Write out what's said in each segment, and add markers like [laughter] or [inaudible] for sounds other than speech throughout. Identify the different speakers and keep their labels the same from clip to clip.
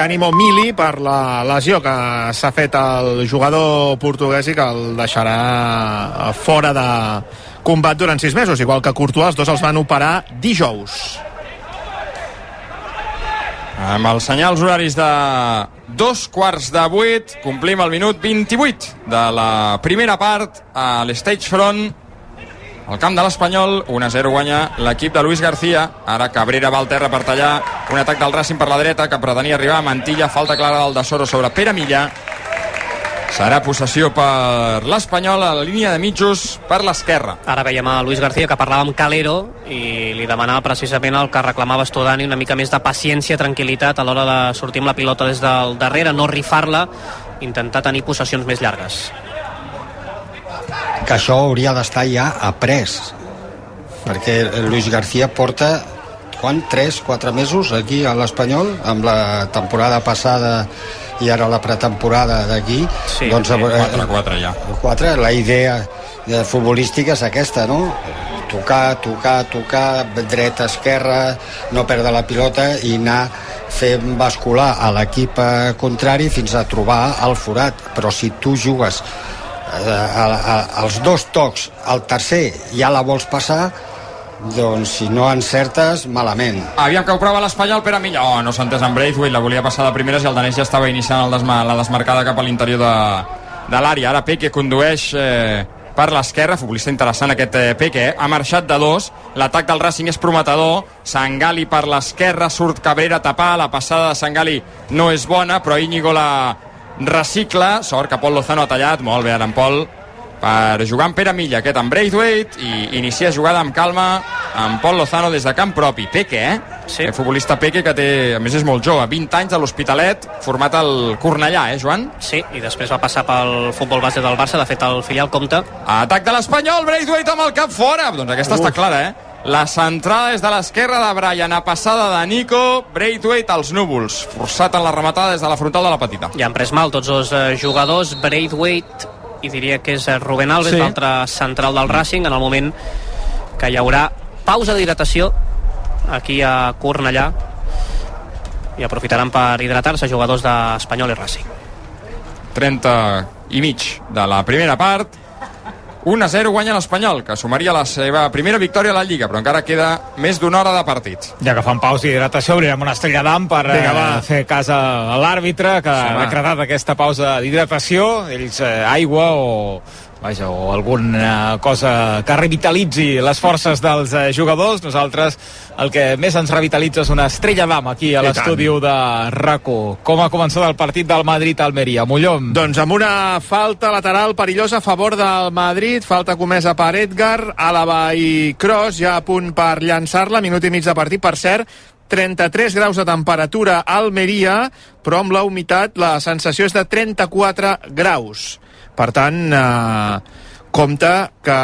Speaker 1: ànimo Mili per la lesió que s'ha fet al jugador portuguès i que el deixarà fora de combat durant sis mesos, igual que Courtois, els dos els van operar dijous.
Speaker 2: Amb els senyals horaris de dos quarts de vuit, complim el minut 28 de la primera part a l'Stage Front. Al camp de l'Espanyol, 1-0 guanya l'equip de Luis García. Ara Cabrera va al terra per tallar un atac del Racing per la dreta que pretenia arribar a Mantilla. Falta clara del de Soro sobre Pere Millà. Serà possessió per l'Espanyol a la línia de mitjos per l'esquerra.
Speaker 3: Ara veiem a Luis García que parlava amb Calero i li demanava precisament el que reclamava Estodani, una mica més de paciència, tranquil·litat a l'hora de sortir amb la pilota des del darrere, no rifar-la, intentar tenir possessions més llargues.
Speaker 4: Que això hauria d'estar ja après, perquè Luis García porta quan? 3, 4 mesos aquí a l'Espanyol amb la temporada passada i ara la pretemporada d'aquí
Speaker 3: Sí,
Speaker 4: doncs,
Speaker 3: sí,
Speaker 2: 4, 4 ja.
Speaker 4: 4, la idea eh, futbolística és aquesta, no? Tocar, tocar, tocar, dreta, esquerra, no perdre la pilota i anar fent bascular a l'equip eh, contrari fins a trobar el forat. Però si tu jugues eh, a, a, als dos tocs, al tercer ja la vols passar, doncs si no encertes, malament.
Speaker 2: Aviam que ho prova l'Espanyol, Pere Millà. Oh, no s'ha entès amb Braithwaite, la volia passar de primeres i el danès ja estava iniciant el desma la desmarcada cap a l'interior de, de l'àrea. Ara Peque condueix eh, per l'esquerra, futbolista interessant aquest eh, Peque, eh? ha marxat de dos, l'atac del Racing és prometedor, Sangali per l'esquerra, surt Cabrera a tapar, la passada de Sangali no és bona, però Íñigo la recicla, sort que Pol Lozano ha tallat, molt bé ara en Pol, per jugar amb Pere Milla, aquest amb Braithwaite, i inicia jugada amb calma amb Pol Lozano des de camp propi. Peque, eh?
Speaker 3: Sí.
Speaker 2: Aquest futbolista Peque, que té, a més és molt jove, 20 anys a l'Hospitalet, format al Cornellà, eh, Joan?
Speaker 3: Sí, i després va passar pel futbol base del Barça, de fet el filial compta.
Speaker 2: Atac de l'Espanyol, Braithwaite amb el cap fora. Doncs aquesta Uf. està clara, eh? La centrada és de l'esquerra de Brian, a passada de Nico, Braithwaite als núvols, forçat en la rematada des de la frontal de la petita.
Speaker 3: Ja han pres mal tots els eh, jugadors, Braithwaite i diria que és eh, Rubén Alves,
Speaker 1: sí.
Speaker 3: l'altre central del Racing, en el moment que hi haurà pausa d'hidratació aquí a Cornellà i aprofitaran per hidratar-se jugadors d'Espanyol i Racing.
Speaker 2: 30 i mig de la primera part 1-0 guanya l'Espanyol que sumaria la seva primera victòria a la Lliga però encara queda més d'una hora de partit
Speaker 5: Ja que fan pausa i hidratació, obrirem una estrella d'am per
Speaker 1: Vinga,
Speaker 5: eh,
Speaker 1: va.
Speaker 5: fer cas a l'àrbitre que
Speaker 2: Sí,
Speaker 5: ha decretat aquesta pausa d'hidratació. Ells eh, aigua o vaja, o alguna cosa que revitalitzi les forces dels eh, jugadors. Nosaltres el que més ens revitalitza és una estrella d'am aquí a l'estudi de RACO. Com ha començat el partit del Madrid-Almeria? Mollom.
Speaker 1: Doncs amb una falta lateral perillosa a favor del Madrid, falta comesa per Edgar, Àlava i Cross, ja a punt per llançar-la, minut i mig de partit, per cert, 33 graus de temperatura a Almeria, però amb la humitat la sensació és de 34 graus. Per tant, eh, compte que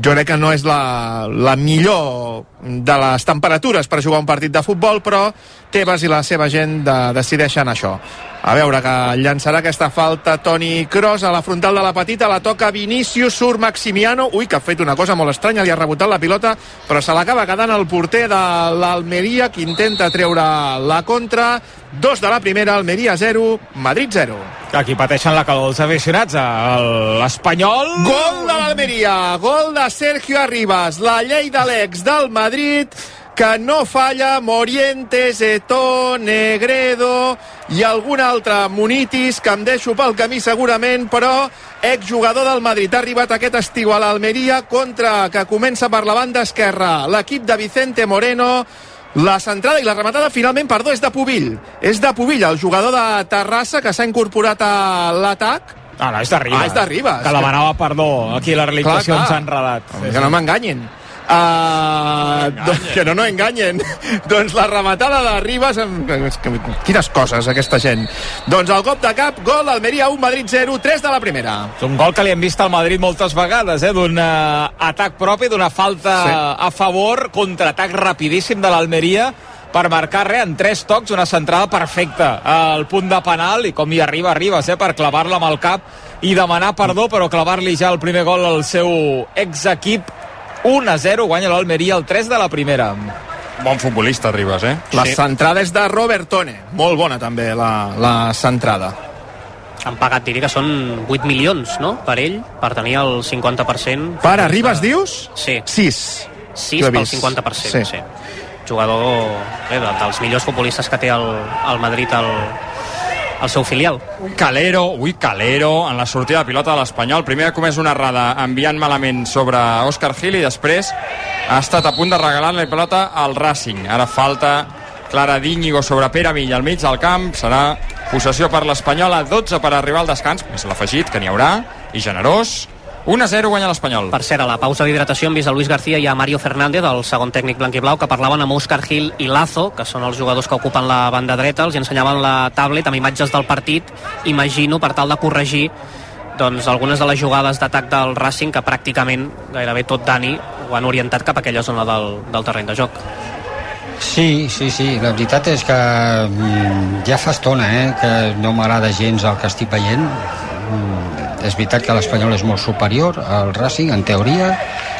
Speaker 1: jo crec que no és la, la millor de les temperatures per jugar un partit de futbol, però Tebas i la seva gent de, decideixen això. A veure que llançarà aquesta falta Toni Kroos a la frontal de la petita, la toca Vinícius, surt Maximiano, ui, que ha fet una cosa molt estranya, li ha rebotat la pilota, però se l'acaba quedant el porter de l'Almeria, que intenta treure la contra, dos de la primera, Almeria 0, Madrid 0.
Speaker 5: Aquí pateixen la calor els aficionats. L'Espanyol...
Speaker 1: Gol de l'Almeria, gol de Sergio Arribas, la llei de l'ex del Madrid, que no falla Morientes, Eto, Negredo i algun altre Munitis que em deixo pel camí segurament, però exjugador del Madrid. Ha arribat aquest estiu a l'Almeria contra que comença per la banda esquerra l'equip de Vicente Moreno la centrada i la rematada finalment, perdó, és de Pubill. És de Pubill, el jugador de Terrassa que s'ha incorporat a l'atac.
Speaker 5: Ah, no, és de Ribas.
Speaker 1: Ah, és de Ribas.
Speaker 5: Que demanava perdó. Aquí la realització
Speaker 1: Clar,
Speaker 5: ens
Speaker 1: clar.
Speaker 5: ha enredat.
Speaker 1: Que no m'enganyin. Uh, doncs, que no, no enganyen. [laughs] doncs la rematada de Ribas... Amb... Quines coses, aquesta gent. Doncs el cop de cap, gol Almeria 1, Madrid 0, 3 de la primera.
Speaker 5: És un gol que li hem vist al Madrid moltes vegades, eh? d'un uh, atac propi, d'una falta
Speaker 1: Sí.
Speaker 5: sí. a favor, contraatac rapidíssim de l'Almeria per marcar res en tres tocs, una centrada perfecta al punt de penal i com hi arriba, arribes, eh? per clavar-la amb el cap i demanar perdó, però clavar-li ja el primer gol al seu exequip 1 a 0, guanya l'Almeria el 3 de la primera.
Speaker 2: bon futbolista, Ribas, eh?
Speaker 1: La
Speaker 3: Sí.
Speaker 1: centrada és de Robertone. Molt bona també la, la centrada.
Speaker 3: Han pagat, diria que són 8 milions, no?, per ell, per tenir el 50%.
Speaker 1: Per Arribas, dius?
Speaker 3: Sí,
Speaker 1: 6.
Speaker 3: 6
Speaker 1: Jo he
Speaker 3: pel
Speaker 1: vist.
Speaker 3: 50%,
Speaker 1: Sí.
Speaker 3: sí. Jugador bé, de- dels millors futbolistes que té el, el Madrid al, al seu filial.
Speaker 2: Calero, ui, Calero, en la sortida de pilota de l'Espanyol. Primer ha comès una errada enviant malament sobre Òscar Gil i després ha estat a punt de regalar la pilota al Racing. Ara falta Clara d'Íñigo sobre Pere Mill al mig del camp. Serà possessió per l'Espanyol a 12 per arribar al descans. Més l'afegit, que n'hi haurà, i generós. 1-0 guanya l'Espanyol.
Speaker 3: Per cert, a la pausa d'hidratació hem vist a Luis García i a Mario Fernández, el segon tècnic blanquiblau, que parlaven amb Òscar Gil i Lazo, que són els jugadors que ocupen la banda dreta, els ensenyaven la tablet amb imatges del partit, imagino, per tal de corregir doncs, algunes de les jugades d'atac del Racing que pràcticament gairebé tot Dani ho han orientat cap a aquella zona del, del terreny de joc.
Speaker 4: Sí, sí, sí, la veritat és que mm, ja fa estona eh, que no m'agrada gens el que estic veient. És veritat que l'Espanyol és molt superior al Racing, en teoria,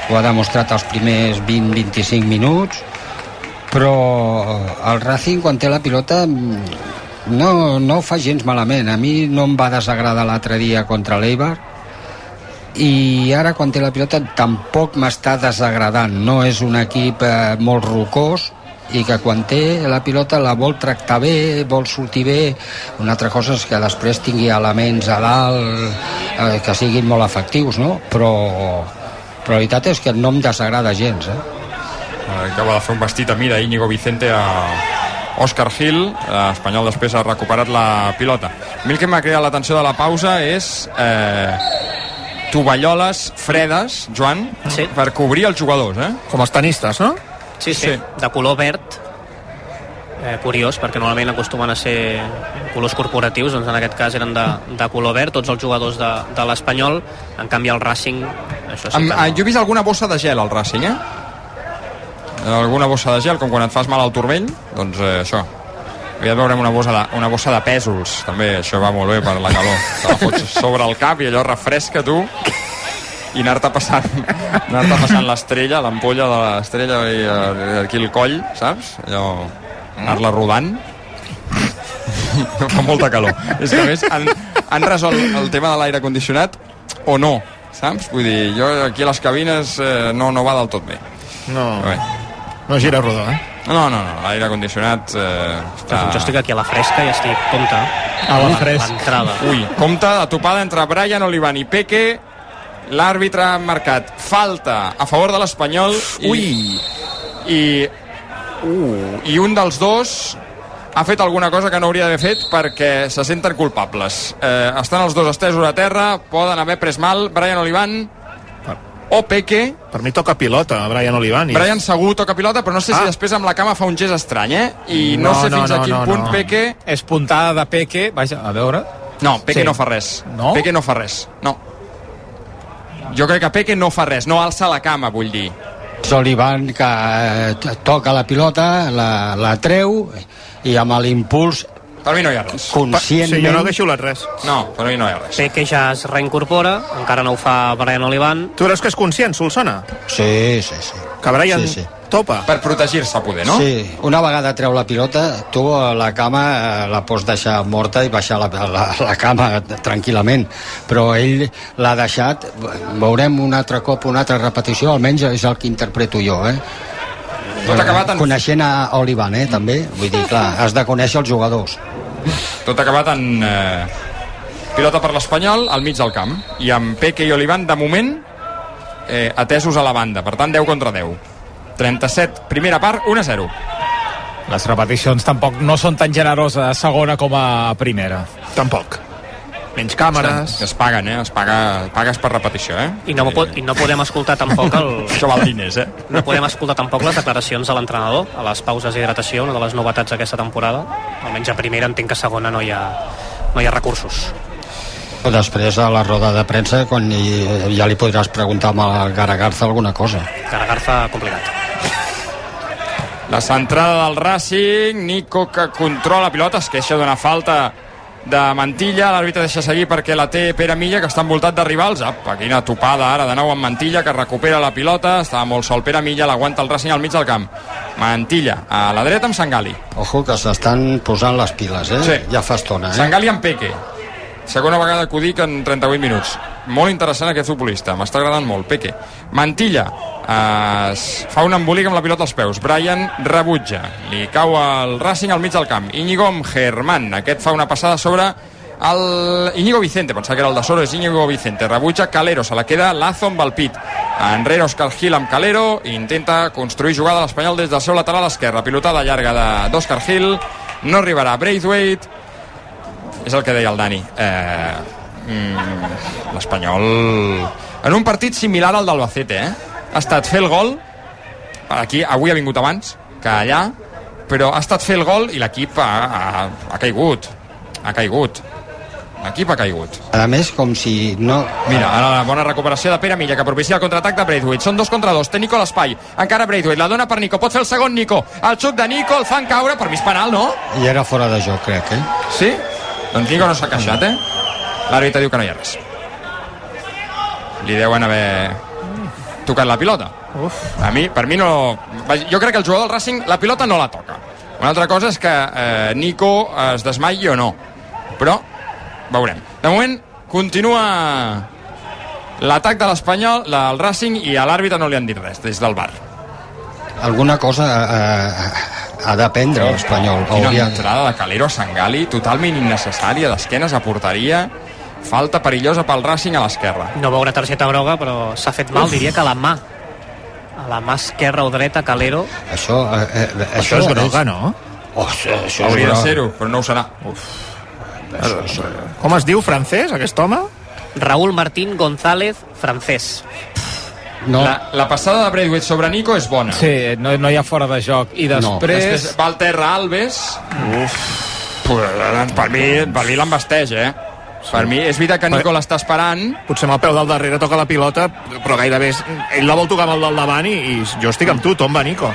Speaker 4: ho ha demostrat els primers 20-25 minuts, però el Racing quan té la pilota no, no ho fa gens malament. A mi no em va desagradar l'altre dia contra l'Eibar, i ara quan té la pilota tampoc m'està desagradant. No és un equip eh, molt rocós i que quan té la pilota la vol tractar bé, vol sortir bé una altra cosa és que després tingui elements a dalt eh, que siguin molt efectius no? però, però la veritat és que no em desagrada gens eh?
Speaker 2: Acaba de fer un vestit a mida Íñigo Vicente a Òscar Gil. L'Espanyol després ha recuperat la pilota. A mi el que m'ha creat l'atenció de la pausa és eh, tovalloles fredes, Joan,
Speaker 3: Sí.
Speaker 2: per cobrir els jugadors, eh?
Speaker 1: Com els tenistes, no?
Speaker 3: Sí, sí,
Speaker 2: Sí.
Speaker 3: de color verd, eh, curiós, perquè normalment acostumen a ser colors corporatius, doncs en aquest cas eren de, de color verd, tots els jugadors de, de l'Espanyol, en canvi el Racing, això sí que
Speaker 2: eh,
Speaker 3: no.
Speaker 2: jo he vist alguna bossa de gel al Racing, eh? Alguna bossa de gel, com quan et fas mal al turmell, doncs eh, això. Aviat veurem una bossa, de, una bossa de pèsols, també, això va molt bé per la calor. Te la fots sobre el cap i allò refresca tu i anar-te passant, anar passant l'estrella, l'ampolla de l'estrella i eh, aquí el coll, saps? Allò, anar-la rodant. [laughs] Fa molta calor. És que a més han, han resolt el tema de l'aire condicionat o no, saps? Vull dir, jo aquí a les cabines eh, no, no va del tot bé.
Speaker 1: No,
Speaker 2: Bé.
Speaker 1: no gira rodó, eh?
Speaker 2: No, no, no, l'aire condicionat eh, està...
Speaker 3: Jo estic aquí a la fresca i estic, compte,
Speaker 5: A la fresca.
Speaker 3: l'entrada.
Speaker 2: Ui, compte, la topada entre Brian Olivan i Peque, l'àrbitre ha marcat falta a favor de l'Espanyol i,
Speaker 1: Ui.
Speaker 2: i, uh, i un dels dos ha fet alguna cosa que no hauria d'haver fet perquè se senten culpables. Eh, estan els dos estesos a terra, poden haver pres mal Brian Olivan o Peque.
Speaker 1: Per mi toca pilota, Brian Olivani.
Speaker 2: Brian segur toca pilota, però no sé si
Speaker 1: Ah.
Speaker 2: després amb la cama fa un gest estrany, eh? I no,
Speaker 1: No,
Speaker 2: sé
Speaker 1: no,
Speaker 2: fins a
Speaker 1: no,
Speaker 2: quin
Speaker 1: no,
Speaker 2: punt
Speaker 1: no.
Speaker 2: Peque...
Speaker 5: És puntada de Peque, vaja, a veure.
Speaker 2: No, Peque
Speaker 5: Sí.
Speaker 2: no fa res.
Speaker 5: No?
Speaker 2: Peque no fa res, no. Jo crec que Peque no fa res, no alça la cama, vull dir.
Speaker 4: és l'Ivan que eh, toca la pilota la, la treu i amb l'impuls
Speaker 2: Per mi no hi ha res.
Speaker 1: Sí,
Speaker 4: conscientment
Speaker 1: jo no hagués xiulat res.
Speaker 2: No, per mi no hi ha res.
Speaker 3: Peque ja es reincorpora, encara no ho fa Brian Olivan,
Speaker 1: Tu creus que és conscient, Solsona?
Speaker 4: sí, sí, sí
Speaker 1: Que Brian
Speaker 4: Sí, sí.
Speaker 1: Topa?
Speaker 2: Per protegir-se, poder, no?
Speaker 4: Sí, una vegada treu la pilota, tu a la cama eh, la pots deixar morta i baixar la, la, la cama tranquil·lament, però ell l'ha deixat, veurem un altre cop, una altra repetició, almenys és el que interpreto jo, eh?
Speaker 2: Tot acabat en,
Speaker 4: Coneixent a Olivan, eh, també, vull dir, clar, has de conèixer els jugadors.
Speaker 2: tot acabat en eh, pilota per l'Espanyol al mig del camp. I amb Peque i Olivan, de moment, eh, atesos a la banda. Per tant, 10 contra 10. 37, primera part, 1 a 0.
Speaker 5: Les repeticions tampoc no són tan generoses a segona com a primera.
Speaker 1: Tampoc. Menys càmeres.
Speaker 2: Es paguen, eh? Es paga, pagues per repetició, eh?
Speaker 3: i no, po- i no podem escoltar tampoc el, [laughs]
Speaker 2: Això val diners, eh?
Speaker 3: no podem escoltar tampoc les declaracions de l'entrenador a les pauses d'hidratació, una de les novetats d'aquesta temporada. Almenys a primera entenc que a segona no hi ha, no hi ha recursos.
Speaker 4: Després, a la roda de premsa, quan hi, ja li podràs preguntar amb el Garagarza alguna cosa.
Speaker 3: Garagarza complicat.
Speaker 2: La centrada del Racing, Nico que controla la pilota, es queixa d'una falta de Mantilla, l'àrbitre deixa seguir perquè la té Pere Milla, que està envoltat de rivals. Apa, quina topada ara de nou amb Mantilla, que recupera la pilota, estava molt sol Pere Milla, l'aguanta el Racing al mig del camp. Mantilla, a la dreta amb Sangali.
Speaker 4: Ojo que s'estan posant les piles, eh?
Speaker 2: Sí.
Speaker 4: Ja fa estona, eh?
Speaker 2: Sangali amb Peque. Segona vegada que ho dic en 38 minuts. Molt interessant aquest futbolista, m'està agradant molt. Peque. Mantilla eh, fa un embolic amb la pilota als peus. Brian rebutja. Li cau el Racing al mig del camp. Íñigo amb Germán. Aquest fa una passada sobre el Íñigo Vicente, pensava que era el de Soro, és Íñigo Vicente, rebutja Calero, se la queda Lazo amb el pit, enrere Oscar Gil amb Calero, intenta construir jugada a l'Espanyol des del seu lateral esquerre, pilotada llarga d'Oscar Gil, no arribarà Braithwaite, és el que deia el Dani eh, mm, l'Espanyol en un partit similar al d'Albacete eh? ha estat fer el gol aquí avui ha vingut abans que allà però ha estat fer el gol i l'equip ha, ha, ha caigut ha caigut l'equip ha caigut
Speaker 4: A més, com si no...
Speaker 2: Mira, ara la bona recuperació de Pere Milla, que propicia el contraatac de Braithwaite. Són dos contra dos, té Nico a l'espai. Encara Braithwaite, la dona per Nico, pot fer el segon Nico. El xuc de Nico, el fan caure, per mi és penal, no?
Speaker 4: I era fora de joc, crec, eh?
Speaker 2: Sí? Doncs Nico no s'ha queixat, eh? L'àrbitre diu que no hi ha res. Li deuen haver tocat la pilota. Uf. A mi, per mi no... Jo crec que el jugador del Racing la pilota no la toca. Una altra cosa és que eh, Nico es desmaia o no. Però veurem. De moment continua l'atac de l'Espanyol, del Racing, i a l'àrbitre no li han dit res des del bar.
Speaker 4: Alguna cosa eh, ha d'aprendre l'Espanyol.
Speaker 2: Quina
Speaker 4: Hauria-
Speaker 2: entrada de Calero a Sangali, totalment innecessària, d'esquenes a porteria, falta perillosa pel Racing a l'esquerra.
Speaker 3: No veure targeta groga, però s'ha fet mal, diria que a la mà. A la mà esquerra o dreta, Calero.
Speaker 4: Això, eh, eh,
Speaker 1: Això és groga, no?
Speaker 4: Oh, això, això és
Speaker 2: Hauria de ser-ho, però no ho serà.
Speaker 1: Com es diu, francès, aquest home?
Speaker 3: Raúl Martín González, francès.
Speaker 4: No,
Speaker 2: La, la passada de Braithwaite sobre Nico és bona.
Speaker 5: Sí, no, no hi ha fora de joc. I després...
Speaker 2: Després va al terra Alves. Uf. Per mi, per mi l'embasteix, eh? Per mi, és veritat que Nico l'està esperant,
Speaker 1: Potser amb el peu del darrere toca la pilota, però gairebé és... ell la vol tocar amb el del davant i, i jo estic amb tu, tomba, Nico.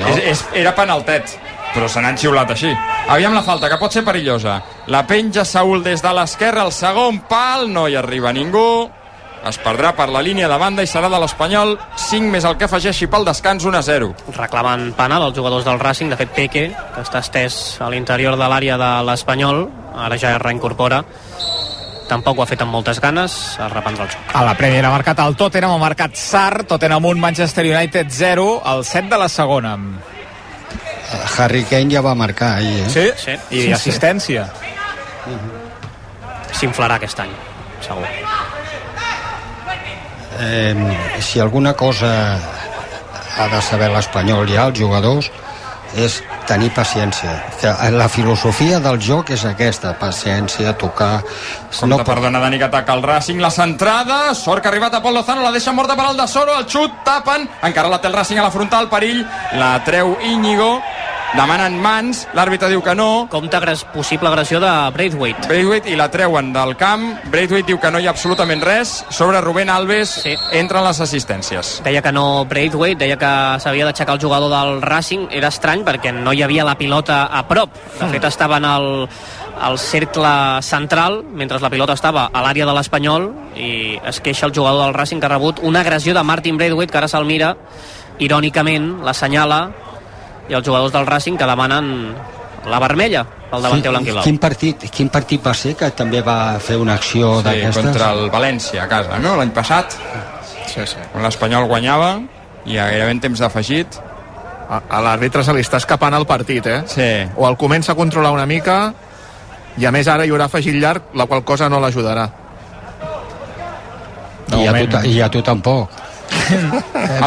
Speaker 2: no. és, és, era penaltet, però se n'han xiulat així. Aviam la falta, que pot ser perillosa. La penja Saúl des de l'esquerra, el segon pal, no hi arriba ningú. Es perdrà per la línia de banda i serà de l'Espanyol 5 més el que afegeixi pel descans 1 a 0.
Speaker 3: Reclamen penal els jugadors del Racing, de fet Peque, que està estès a l'interior de l'àrea de l'Espanyol, ara ja es reincorpora. Tampoc ho ha fet amb moltes ganes, es reprendrà el joc.
Speaker 5: A la Premier ha marcat el Tottenham, ha marcat Sar, Tottenham 1, Manchester United 0, el 7 de la segona.
Speaker 4: Harry Kane ja va marcar ahir, eh?
Speaker 5: Sí?
Speaker 3: Sí.
Speaker 5: I assistència.
Speaker 3: S'inflarà aquest any, segur.
Speaker 4: Eh, si alguna cosa ha de saber l'espanyol ja, els jugadors, és tenir paciència. Que la filosofia del joc és aquesta, paciència, tocar...
Speaker 2: Compte, no, perdona, Dani, que ataca el Racing, la centrada, sort que ha arribat a Pol Lozano, la deixa morta per al de Soro, el xut, tapen, encara la té el Racing a la frontal, perill, la treu Íñigo, demanen mans, l'àrbitre diu que no,
Speaker 3: Compte agres, possible agressió de Braithwaite.
Speaker 2: Braithwaite i la treuen del camp, Braithwaite diu que no hi ha absolutament res, sobre Rubén Alves
Speaker 3: Sí.
Speaker 2: entren les assistències.
Speaker 3: Deia que no Braithwaite, deia que s'havia d'aixecar el jugador del Racing. Era estrany perquè no hi havia la pilota a prop. De fet, estava en el, el cercle central, mentre la pilota estava a l'àrea de l'Espanyol, i es queixa el jugador del Racing que ha rebut una agressió de Martin Braithwaite, que ara se'l mira, irònicament, l'assenyala, i els jugadors del Racing que demanen la vermella pel davanter blanquilot.
Speaker 4: quin, partit, quin partit va ser que també va fer una acció
Speaker 2: Sí,
Speaker 4: d'aquestes?
Speaker 2: contra el València a casa, no? L'any passat,
Speaker 1: Sí, sí.
Speaker 2: quan l'Espanyol guanyava, i gairebé en temps d'afegit,
Speaker 1: A, a l'àrbitre se li està escapant el partit, eh?
Speaker 2: sí,
Speaker 1: O el comença a controlar una mica, i a més ara hi haurà afegit llarg, la qual cosa no l'ajudarà.
Speaker 4: I a, tu, I a tu tampoc.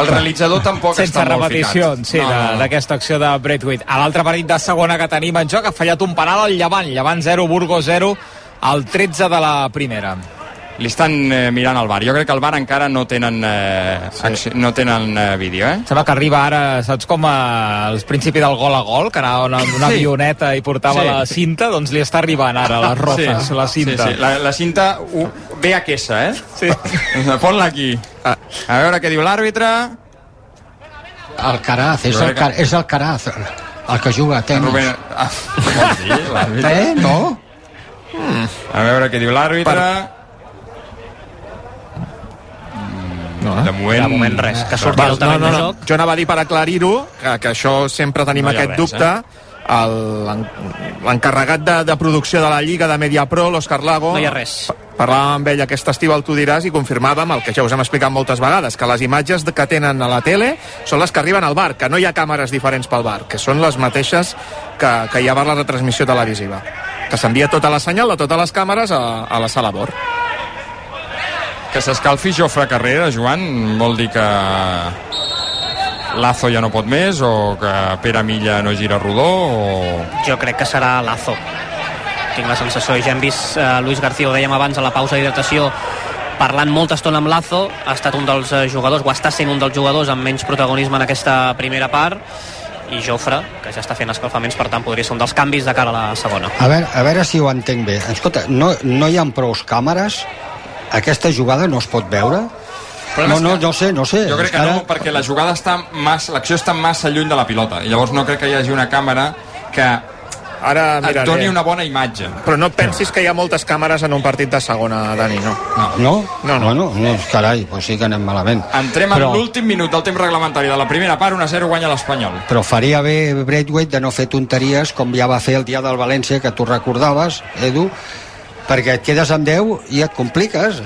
Speaker 2: El realitzador tampoc
Speaker 5: Sense
Speaker 2: està molt
Speaker 5: repeticions, sí, de- d'aquesta acció de Braithwaite. A l'altre partit de segona que tenim en joc ha fallat un penal al Llevant. Llevant 0, Burgos 0, al 13 de la primera.
Speaker 2: Li estan eh, mirant al bar. Jo crec que al bar encara no tenen, eh, sí. no tenen eh, vídeo, eh?
Speaker 5: Sembla que arriba ara, saps com a, al principi del gol a gol, que anava una, una
Speaker 2: Sí.
Speaker 5: avioneta i portava
Speaker 2: Sí.
Speaker 5: la cinta, doncs li està arribant ara les rofes, la cinta.
Speaker 2: Sí, sí. La, la cinta ve a quesa, eh?
Speaker 5: Sí.
Speaker 2: Pon-la aquí.
Speaker 1: Ah.
Speaker 2: A veure què diu l'àrbitre.
Speaker 4: El Caraz, és el, Car és el Caraz, el que juga a tenis.
Speaker 2: Rubén... Ah, l'àrbitre?
Speaker 4: Eh, no?
Speaker 2: A veure què diu l'àrbitre.
Speaker 1: Per-
Speaker 2: No, de moment...
Speaker 3: De moment res, que surti terreny
Speaker 1: no, no,
Speaker 3: de
Speaker 1: no.
Speaker 3: joc.
Speaker 1: Jo anava a dir per aclarir-ho, que, que això sempre tenim
Speaker 2: No
Speaker 1: aquest
Speaker 2: res,
Speaker 1: dubte. L'en- L'encarregat de, de producció de la Lliga de Mediapro, l'Òscar Lago...
Speaker 3: No hi ha res.
Speaker 1: Parlàvem amb ell aquest estiu al Tu diràs i confirmàvem el que ja us hem explicat moltes vegades, que les imatges que tenen a la tele són les que arriben al bar, que no hi ha càmeres diferents pel bar, que són les mateixes que, que hi ha per la retransmissió televisiva. Que s'envia tota la senyal de totes les càmeres a, a la sala BOR.
Speaker 2: Que s'escalfi Jofre Carrera, Joan, vol dir que Lazo ja no pot més o que Pere Milla no gira rodó o...
Speaker 3: Jo crec que serà Lazo. Tinc la sensació, i ja hem vist eh, Luis García, ho dèiem abans a la pausa d'hidratació, parlant molta estona amb Lazo, ha estat un dels eh, jugadors, o està sent un dels jugadors amb menys protagonisme en aquesta primera part, i Jofre, que ja està fent escalfaments, per tant podria ser un dels canvis de cara a la segona.
Speaker 4: A veure, a veure si ho entenc bé. Escolta, no, no hi ha prou càmeres? Aquesta jugada no es pot veure? No, no, no sé, no sé.
Speaker 2: Jo crec que no, perquè la jugada està massa, l'acció està massa lluny de la pilota i llavors no crec que hi hagi una càmera que
Speaker 1: Ara
Speaker 2: et
Speaker 1: miraré.
Speaker 2: doni una bona imatge.
Speaker 1: Però no et pensis que hi ha moltes càmeres en un partit de segona, Dani, no.
Speaker 2: No.
Speaker 4: No?
Speaker 1: No, no.
Speaker 4: Bueno, no, carai, doncs sí que anem malament.
Speaker 2: Entrem
Speaker 4: Però-
Speaker 2: en l'últim minut del temps reglamentari de la primera part, 1-0 guanya l'Espanyol.
Speaker 4: Però faria bé Braithwaite de no fer tonteries com ja va fer el dia del València, que tu recordaves, Edu, perquè et quedes amb 10 i et compliques.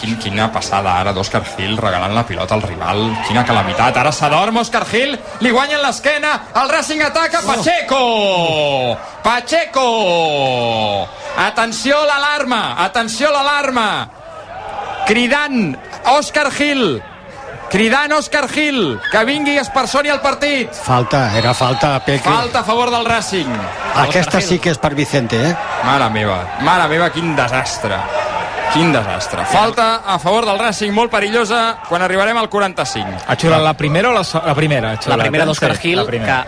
Speaker 2: Quin, quina passada ara d'Òscar Gil regalant la pilota al rival. Quina calamitat. Ara s'adorm Òscar Gil, li guanyen l'esquena, el Racing ataca, Pacheco! Pacheco! Atenció a l'alarma, atenció a l'alarma! Cridant Òscar Gil, cridant Òscar Gil, que vingui i es personi al partit.
Speaker 4: Falta, era falta a Peque.
Speaker 2: Falta a favor del Racing.
Speaker 4: Aquesta sí que és per Vicente, eh?
Speaker 2: Mare meva, mare meva, quin desastre. Quin desastre. Falta a favor del Racing, molt perillosa, quan arribarem al 45.
Speaker 5: Ha xulat la primera o la, so- la primera? Ha
Speaker 3: La primera d'Òscar Gil,
Speaker 5: la
Speaker 3: que
Speaker 5: primera.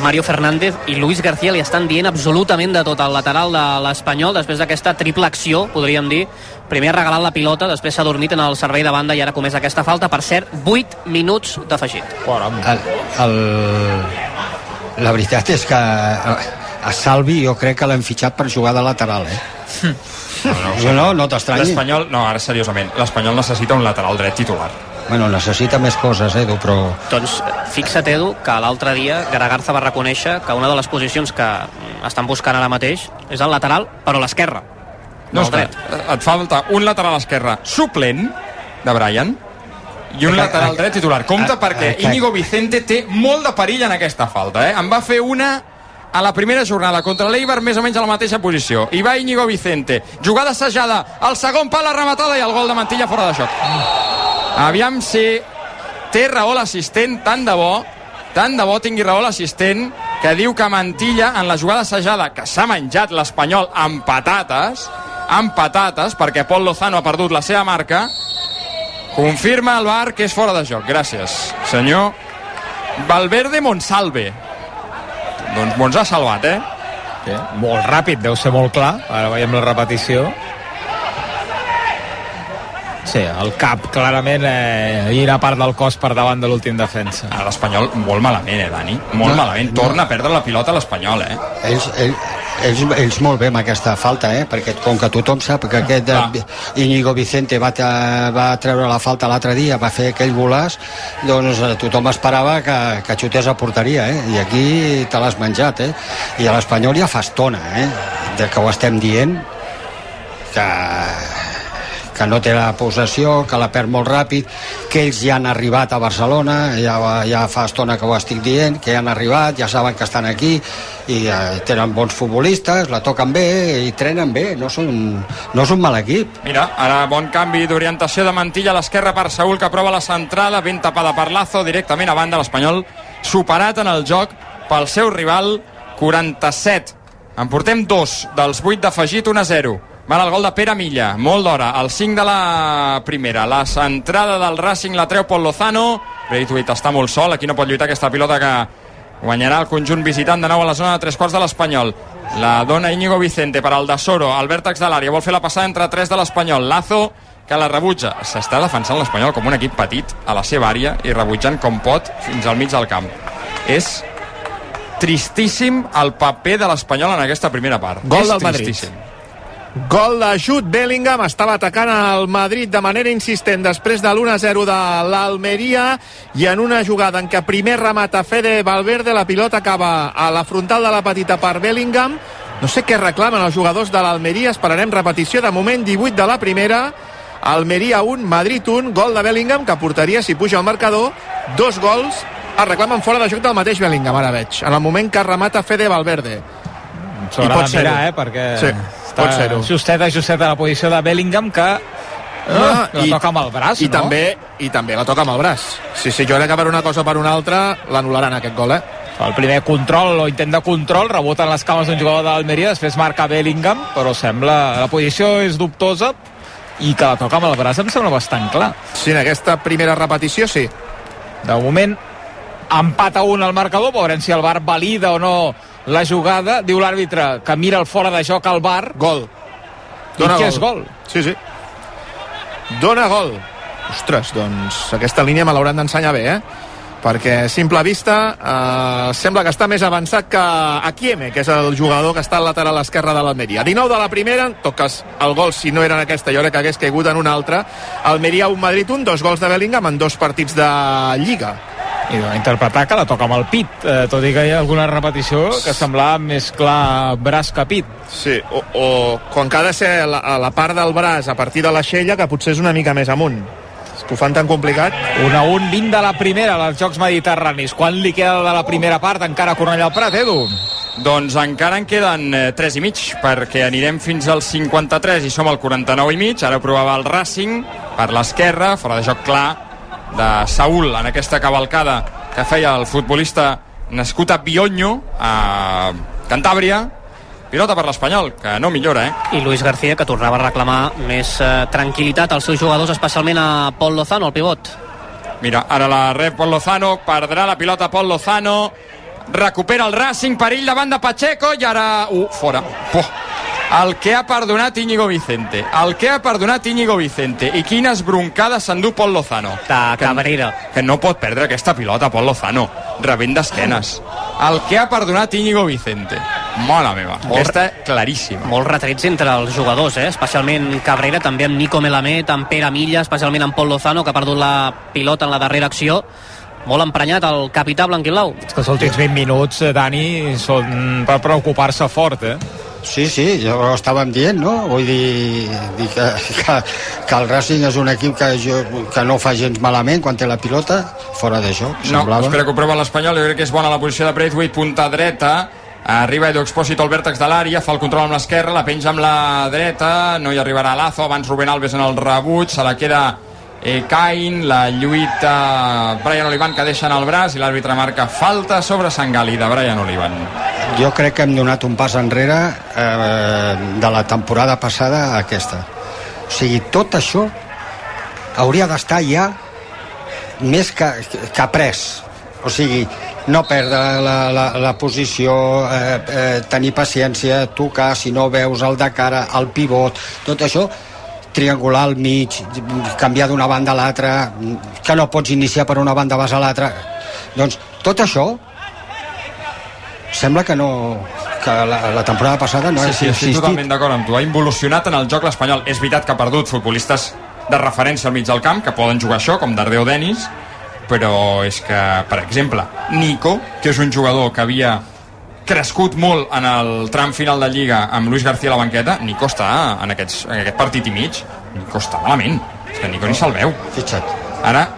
Speaker 3: Mario Fernández i Luis García li estan dient absolutament de tot al lateral de l'Espanyol després d'aquesta triple acció, podríem dir. Primer ha regalat la pilota, després s'ha dormit en el servei de banda i ara comès aquesta falta. Per cert, 8 minuts d'afegit.
Speaker 4: El, el... La veritat és que a, a Salvi jo crec que l'hem fitxat per jugar de lateral, eh?
Speaker 2: No, no,
Speaker 4: No, no, no t'estranyi.
Speaker 2: L'Espanyol, no, ara seriosament, l'Espanyol necessita un lateral dret titular.
Speaker 4: Bueno, necessita més coses, Edu, però...
Speaker 3: Doncs fixa't, Edu, que l'altre dia Garagarza va reconèixer que una de les posicions que mm, estan buscant ara mateix és el lateral, però a l'esquerra.
Speaker 2: No, que
Speaker 3: dret.
Speaker 2: et falta un lateral esquerre suplent de Brian i un lateral dret titular. Compte perquè Íñigo Vicente té molt de perill en aquesta falta. Eh? En va fer una a la primera jornada contra l'Eibar més o menys a la mateixa posició. I va Íñigo Vicente. Jugada assajada, el segon pal la rematada i el gol de Mantilla fora de joc. Aviam si té raó l'assistent, tant de bo, tant de bo tingui raó l'assistent, que diu que Mantilla, en la jugada assajada, que s'ha menjat l'Espanyol amb patates, amb patates, perquè Pol Lozano ha perdut la seva marca, confirma el bar que és fora de joc. Gràcies, senyor Valverde Monsalve. Doncs mos ha salvat, eh?
Speaker 5: Sí, molt ràpid, deu ser molt clar. Ara veiem la repetició. Sí, el cap, clarament, eh, i una part del cos per davant de l'últim defensa.
Speaker 2: A l'Espanyol molt malament, eh, Dani? Molt
Speaker 4: No,
Speaker 2: malament. Torna a perdre la pilota a l'Espanyol, eh?
Speaker 4: Ells, ells, ells, ells molt bé amb aquesta falta, eh? perquè com que tothom sap que aquest eh, Íñigo Vicente va, va treure la falta l'altre dia, va fer aquell golaç, doncs eh, tothom esperava que, que xutés a porteria, eh? i aquí te l'has menjat, eh? i a l'Espanyol ja fa estona, eh? de que ho estem dient, que que no té la possessió, que la perd molt ràpid, que ells ja han arribat a Barcelona, ja, ja fa estona que ho estic dient, que ja han arribat, ja saben que estan aquí, i eh, tenen bons futbolistes, la toquen bé i trenen bé, no són, no és un mal equip.
Speaker 2: Mira, ara bon canvi d'orientació de mantilla a l'esquerra per Saúl que prova la centrada, ben tapada per Lazo, directament a banda l'Espanyol, superat en el joc pel seu rival, 47. En portem dos dels 8 d'afegit, 1 a 0. Van el gol de Pere Milla, molt d'hora, el 5 de la primera. La centrada del Racing la treu Pol Lozano. Braithwaite està molt sol, aquí no pot lluitar aquesta pilota que guanyarà el conjunt visitant de nou a la zona de tres quarts de l'Espanyol. La dona Íñigo Vicente per al de Soro, al vèrtex de l'àrea. Vol fer la passada entre tres de l'Espanyol. Lazo, que la rebutja. S'està defensant l'Espanyol com un equip petit a la seva àrea i rebutjant com pot fins al mig del camp. És tristíssim el paper de l'Espanyol en aquesta primera part.
Speaker 1: Gol
Speaker 2: és
Speaker 1: del Madrid.
Speaker 2: tristíssim.
Speaker 1: Gol de Jude Bellingham, estava atacant el Madrid de manera insistent després de l'1-0 de l'Almeria. I en una jugada en què primer remata Fede Valverde, la pilota acaba a la frontal de la petita per Bellingham. No sé què reclamen els jugadors de l'Almeria, esperarem repetició, de moment 18 de la primera, Almeria 1, Madrid 1, gol de Bellingham que portaria, si puja al marcador, dos gols. Es reclamen fora de joc del mateix Bellingham, ara veig, en el moment que remata Fede Valverde.
Speaker 5: S'haurà
Speaker 1: pot
Speaker 5: de mirar, eh, perquè
Speaker 1: Sí,
Speaker 5: està justeta, justeta la posició de Bellingham que
Speaker 1: Ah,
Speaker 5: la toca amb el braç,
Speaker 1: i
Speaker 5: no?
Speaker 1: també, I també la toca amb el braç. Sí, sí, jo crec que per una cosa o per una altra l'anul·laran aquest gol, eh?
Speaker 5: El primer control o intent de control rebota en les cames d'un jugador de l'Almeria, després marca Bellingham, però sembla... La posició és dubtosa i que la toca amb el braç em sembla bastant clar.
Speaker 1: Sí, en aquesta primera repetició sí.
Speaker 5: De moment, empat a un al marcador, veurem si el VAR valida o no la jugada. Diu l'àrbitre que mira el fora de joc al VAR.
Speaker 1: Gol.
Speaker 5: I què és gol?
Speaker 1: Sí, sí. Dona gol. Ostres, doncs aquesta línia me l'hauran d'ensenyar bé, eh? perquè a simple vista eh, sembla que està més avançat que Akieme, que és el jugador que està al lateral esquerre de l'Almeria. 19 de la primera, en tot cas el gol si no era en aquesta, jo crec que hagués caigut en una altra. Almeria 1, Madrid 1, dos gols de Bellingham en dos partits de Lliga.
Speaker 5: I va interpretar que la toca amb el pit, eh, tot i que hi ha alguna repetició que semblava més clar braç que pit.
Speaker 1: Sí, o, o com que ha de ser la, a la part del braç a partir de l'aixella, que potser és una mica més amunt. És que ho fan tan complicat.
Speaker 5: 1 a 1, 20 de la primera als Jocs Mediterranis. Quan li queda de la primera part encara a Cornellà al Prat, Edu?
Speaker 2: Doncs encara en queden eh, 3 i mig, perquè anirem fins al 53 i som al 49 i mig. Ara provava el Racing per l'esquerra, fora de joc clar de Saúl en aquesta cavalcada que feia el futbolista nascut a Bionyo, a Cantàbria. Pilota per l'Espanyol, que no millora, eh?
Speaker 3: I Luis García, que tornava a reclamar més eh, tranquil·litat als seus jugadors, especialment a Pol Lozano, el pivot.
Speaker 2: Mira, ara la rep Pol Lozano, perdrà la pilota Pol Lozano, recupera el Racing, perill davant de Pacheco i ara... Uh, fora. Poh. El que ha perdonat Íñigo Vicente. El que ha perdonat Íñigo Vicente. I quines broncades s'endú Pol Lozano.
Speaker 3: De Cabrera.
Speaker 2: Que no pot perdre aquesta pilota, Pol Lozano. Rebent d'esquenes. El que ha perdonat Íñigo Vicente. Mare meva. Aquesta claríssima.
Speaker 3: Molts retrets entre els jugadors, eh? especialment Cabrera, també amb Nico Melamed, amb Pere Milla, especialment amb Pol Lozano, que ha perdut la pilota en la darrera acció. Molt emprenyat el capità blanquiblau.
Speaker 5: És que els últims 20 minuts, eh, Dani, són per preocupar-se fort, eh?
Speaker 4: Sí, sí, ja ho estàvem dient, no? Vull dir, dir que, que, que el Racing és un equip que, jo, que no fa gens malament quan té la pilota, fora de joc,
Speaker 2: No,
Speaker 4: semblava.
Speaker 2: espera que ho prova l'Espanyol, jo crec que és bona la posició de Braithwaite, punta dreta, arriba Edu Expósito al vèrtex de l'àrea, fa el control amb l'esquerra, la penja amb la dreta, no hi arribarà Lazo, abans Rubén Alves en el rebuig, se la queda eh, Cain, la lluita Brian Olivan que deixa en el braç i l'àrbitre marca falta sobre Sangali de Brian Olivan.
Speaker 4: Jo crec que hem donat un pas enrere eh, de la temporada passada a aquesta. O sigui, tot això hauria d'estar ja més que, que pres. O sigui, no perdre la, la, la posició, eh, eh, tenir paciència, tocar, si no veus el de cara, el pivot, tot això, triangular al mig, canviar d'una banda a l'altra, que no pots iniciar per una banda vas a l'altra. Doncs tot això sembla que no que la, la temporada passada no
Speaker 2: Sí,
Speaker 4: ha
Speaker 2: sí, estic
Speaker 4: existit
Speaker 2: totalment d'acord amb tu. Ha involucionat en el joc l'Espanyol. És veritat que ha perdut futbolistes de referència al mig del camp, que poden jugar això, com Dardeu Denis, però és que, per exemple, Nico, que és un jugador que havia crescut molt en el tram final de Lliga amb Luis García a la banqueta, Nico està en, aquests, en aquest partit i mig, Nico està malament. És que Nico ni se'l veu.
Speaker 4: fixa't
Speaker 2: Ara,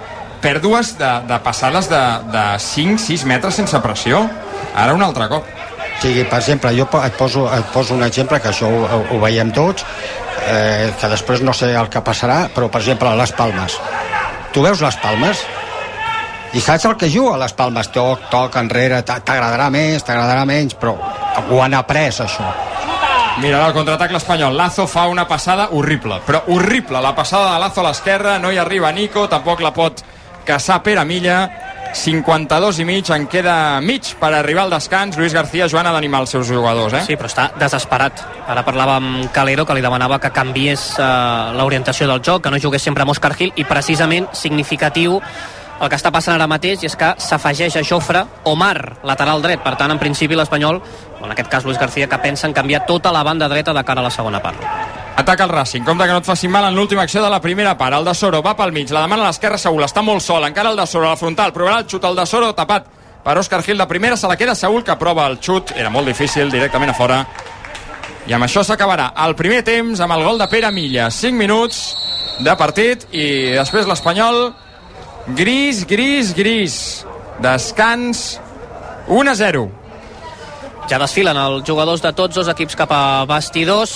Speaker 2: pèrdues de, de passades de, de 5-6 metres sense pressió. Ara un altre cop.
Speaker 4: o sigui, per exemple, jo et poso, et poso un exemple que això ho, ho, ho veiem tots eh, que després no sé el que passarà però per exemple les Palmes tu veus les Palmes i saps el que juga a les Palmes toc, toc, enrere, t'a- t'agradarà més t'agradarà menys, però ho han après això
Speaker 2: Mira, el contraatac l'Espanyol. Lazo fa una passada horrible, però horrible. La passada de Lazo a l'esquerra, no hi arriba Nico, tampoc la pot caçar Pere Milla. 52 i mig, en queda mig per arribar al descans. Lluís García, Joan, ha d'animar els seus jugadors, eh?
Speaker 3: Sí, però està desesperat. Ara parlava amb Calero, que li demanava que canviés eh, l'orientació del joc, que no jugués sempre amb Òscar Gil, i precisament significatiu el que està passant ara mateix és que s'afegeix a Jofre Omar, lateral dret. Per tant, en principi l'Espanyol, en aquest cas Luis García, que pensa en canviar tota la banda dreta de cara a la segona part.
Speaker 2: Ataca el Racing, compte que no et facin mal en l'última acció de la primera part. El de Soro va pel mig, la demana a l'esquerra Saúl, està molt sol, encara el de Soro a la frontal, provarà el xut, el de Soro tapat per Òscar Gil de primera, se la queda Saúl que prova el xut, era molt difícil, directament a fora. I amb això s'acabarà el primer temps amb el gol de Pere Milla, 5 minuts de partit i després l'Espanyol gris, gris, gris. Descans 1 a 0.
Speaker 3: Ja desfilen els jugadors de tots dos equips cap a vestidors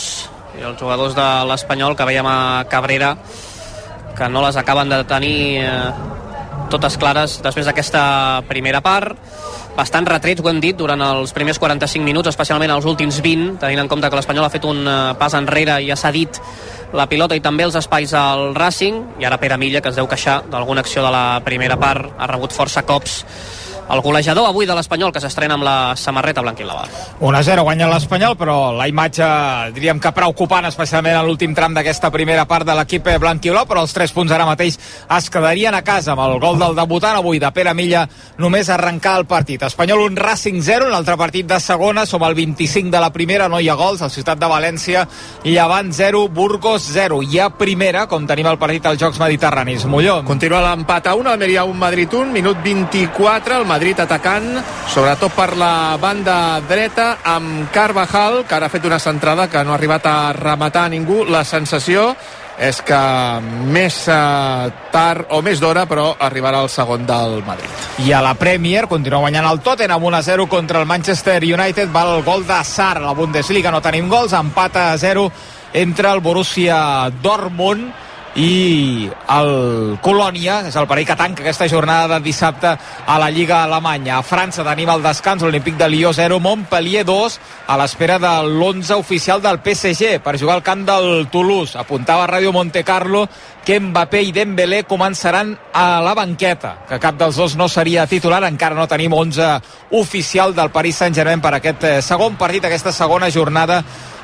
Speaker 3: i els jugadors de l'Espanyol que veiem a Cabrera que no les acaben de tenir eh, totes clares després d'aquesta primera part bastant retrets, ho hem dit, durant els primers 45 minuts, especialment els últims 20, tenint en compte que l'Espanyol ha fet un eh, pas enrere i ha cedit la pilota i també els espais al Racing, i ara Pere Milla, que es deu queixar d'alguna acció de la primera part, ha rebut força cops el golejador avui de l'Espanyol que s'estrena amb la samarreta blanquilava.
Speaker 5: 1-0 guanya l'Espanyol, però la imatge diríem que preocupant, especialment a l'últim tram d'aquesta primera part de l'equip blanquiblau, però els 3 punts ara mateix es quedarien a casa amb el gol del debutant avui de Pere Milla només arrencar el partit. Espanyol un Racing 0, un altre partit de segona, som al 25 de la primera, no hi ha gols, al Ciutat de València, Llevant 0, Burgos 0. Hi ha primera, com tenim el partit als Jocs Mediterranis. Molló.
Speaker 1: Continua l'empat a 1, Almeria 1, Madrid 1, minut 24, el Madrid atacant, sobretot per la banda dreta, amb Carvajal, que ara ha fet una centrada que no ha arribat a rematar a ningú. La sensació és que més eh, tard o més d'hora, però arribarà el segon del Madrid.
Speaker 5: I a la Premier continua guanyant el Tottenham 1-0 contra el Manchester United. Va el gol de Sar a la Bundesliga. No tenim gols, empat a 0 entre el Borussia Dortmund i el Colònia, és el parell que tanca aquesta jornada de dissabte a la Lliga Alemanya. A França tenim el descans, l'Olímpic de Lió 0, Montpellier 2, a l'espera de l'11 oficial del PSG per jugar al camp del Toulouse. Apuntava a Ràdio Monte Carlo que Mbappé i Dembélé començaran a la banqueta, que cap dels dos no seria titular, encara no tenim 11 oficial del Paris Saint-Germain per aquest eh, segon partit, aquesta segona jornada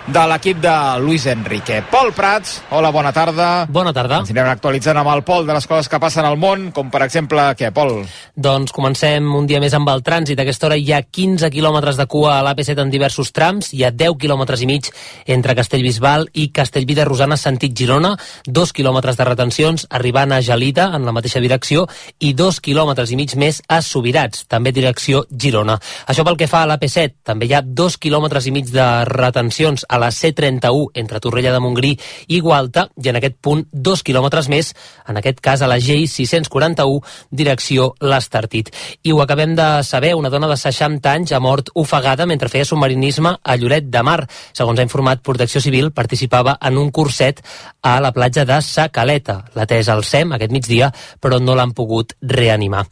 Speaker 5: de l'equip de Luis Enrique. Pol Prats, hola, bona tarda.
Speaker 6: Bona tarda.
Speaker 5: Ens anirem actualitzant amb el Pol de les coses que passen al món, com per exemple, què, Pol?
Speaker 6: Doncs comencem un dia més amb el trànsit. A aquesta hora hi ha 15 quilòmetres de cua a l'AP7 en diversos trams, hi ha 10 quilòmetres i mig entre Castellbisbal i Castellví de Rosana sentit Girona, 2 quilòmetres de retencions arribant a Gelida en la mateixa direcció i 2 quilòmetres i mig més a Subirats, també direcció Girona. Això pel que fa a l'AP7, també hi ha 2 quilòmetres i mig de retencions a la C31 entre Torrella de Montgrí i Gualta i en aquest punt dos quilòmetres més, en aquest cas a la GI 641 direcció l'Estartit. I ho acabem de saber, una dona de 60 anys ha mort ofegada mentre feia submarinisme a Lloret de Mar. Segons ha informat Protecció Civil, participava en un curset a la platja de Sa Caleta. Atès al SEM aquest migdia, però no l'han pogut reanimar.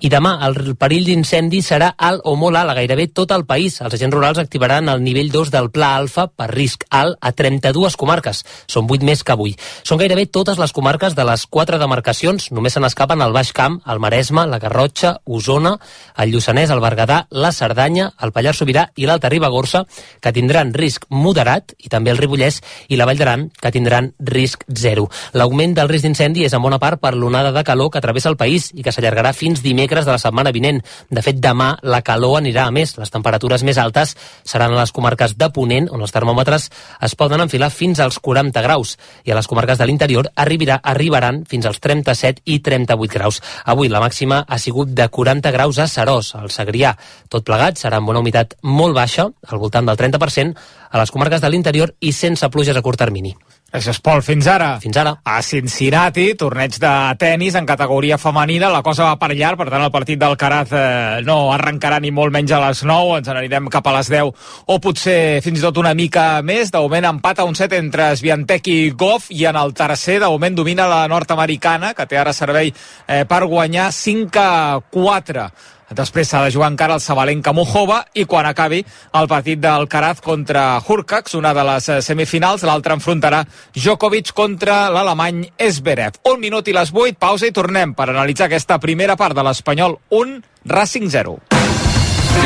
Speaker 6: I demà el perill d'incendi serà alt o molt alt a gairebé tot el país. Els agents rurals activaran el nivell 2 del Pla Alfa per risc alt a 32 comarques. Són 8 més que avui. Són gairebé totes les comarques de les 4 demarcacions. Només se n'escapen el Baix Camp, el Maresme, la Garrotxa, Osona, el Lluçanès, el Berguedà, la Cerdanya, el Pallars Sobirà i l'Alta Ribagorça, que tindran risc moderat, i també el Ripollès i la Vall d'Aran, que tindran risc zero. L'augment del risc d'incendi és en bona part per l'onada de calor que travessa el país i que s'allargarà fins dimecres dimecres de la setmana vinent. De fet, demà la calor anirà a més. Les temperatures més altes seran a les comarques de Ponent, on els termòmetres es poden enfilar fins als 40 graus, i a les comarques de l'interior arribarà, arribaran fins als 37 i 38 graus. Avui la màxima ha sigut de 40 graus a Serós, al Segrià. Tot plegat serà amb una humitat molt baixa, al voltant del 30%, a les comarques de l'interior i sense pluges a curt termini.
Speaker 5: Gràcies, Pol. Fins ara.
Speaker 6: Fins ara.
Speaker 5: A Cincinnati, torneig de tennis en categoria femenina. La cosa va per llarg, per tant, el partit del Caraz eh, no arrencarà ni molt menys a les 9. Ens n'anirem cap a les 10 o potser fins i tot una mica més. De moment empat a un set entre Sviantek i Goff i en el tercer, de moment, domina la nord-americana, que té ara servei eh, per guanyar 5 a 4. Després s'ha de jugar encara el Sabalenka Mojova i quan acabi el partit del Caraz contra Hurkacz, una de les eh, semifinals, l'altre enfrontarà Djokovic contra l'alemany Esberev. Un minut i les 8, pausa i tornem per analitzar aquesta primera part de l'Espanyol 1, Racing 0.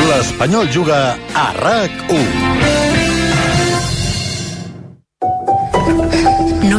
Speaker 7: L'Espanyol juga a RAC 1.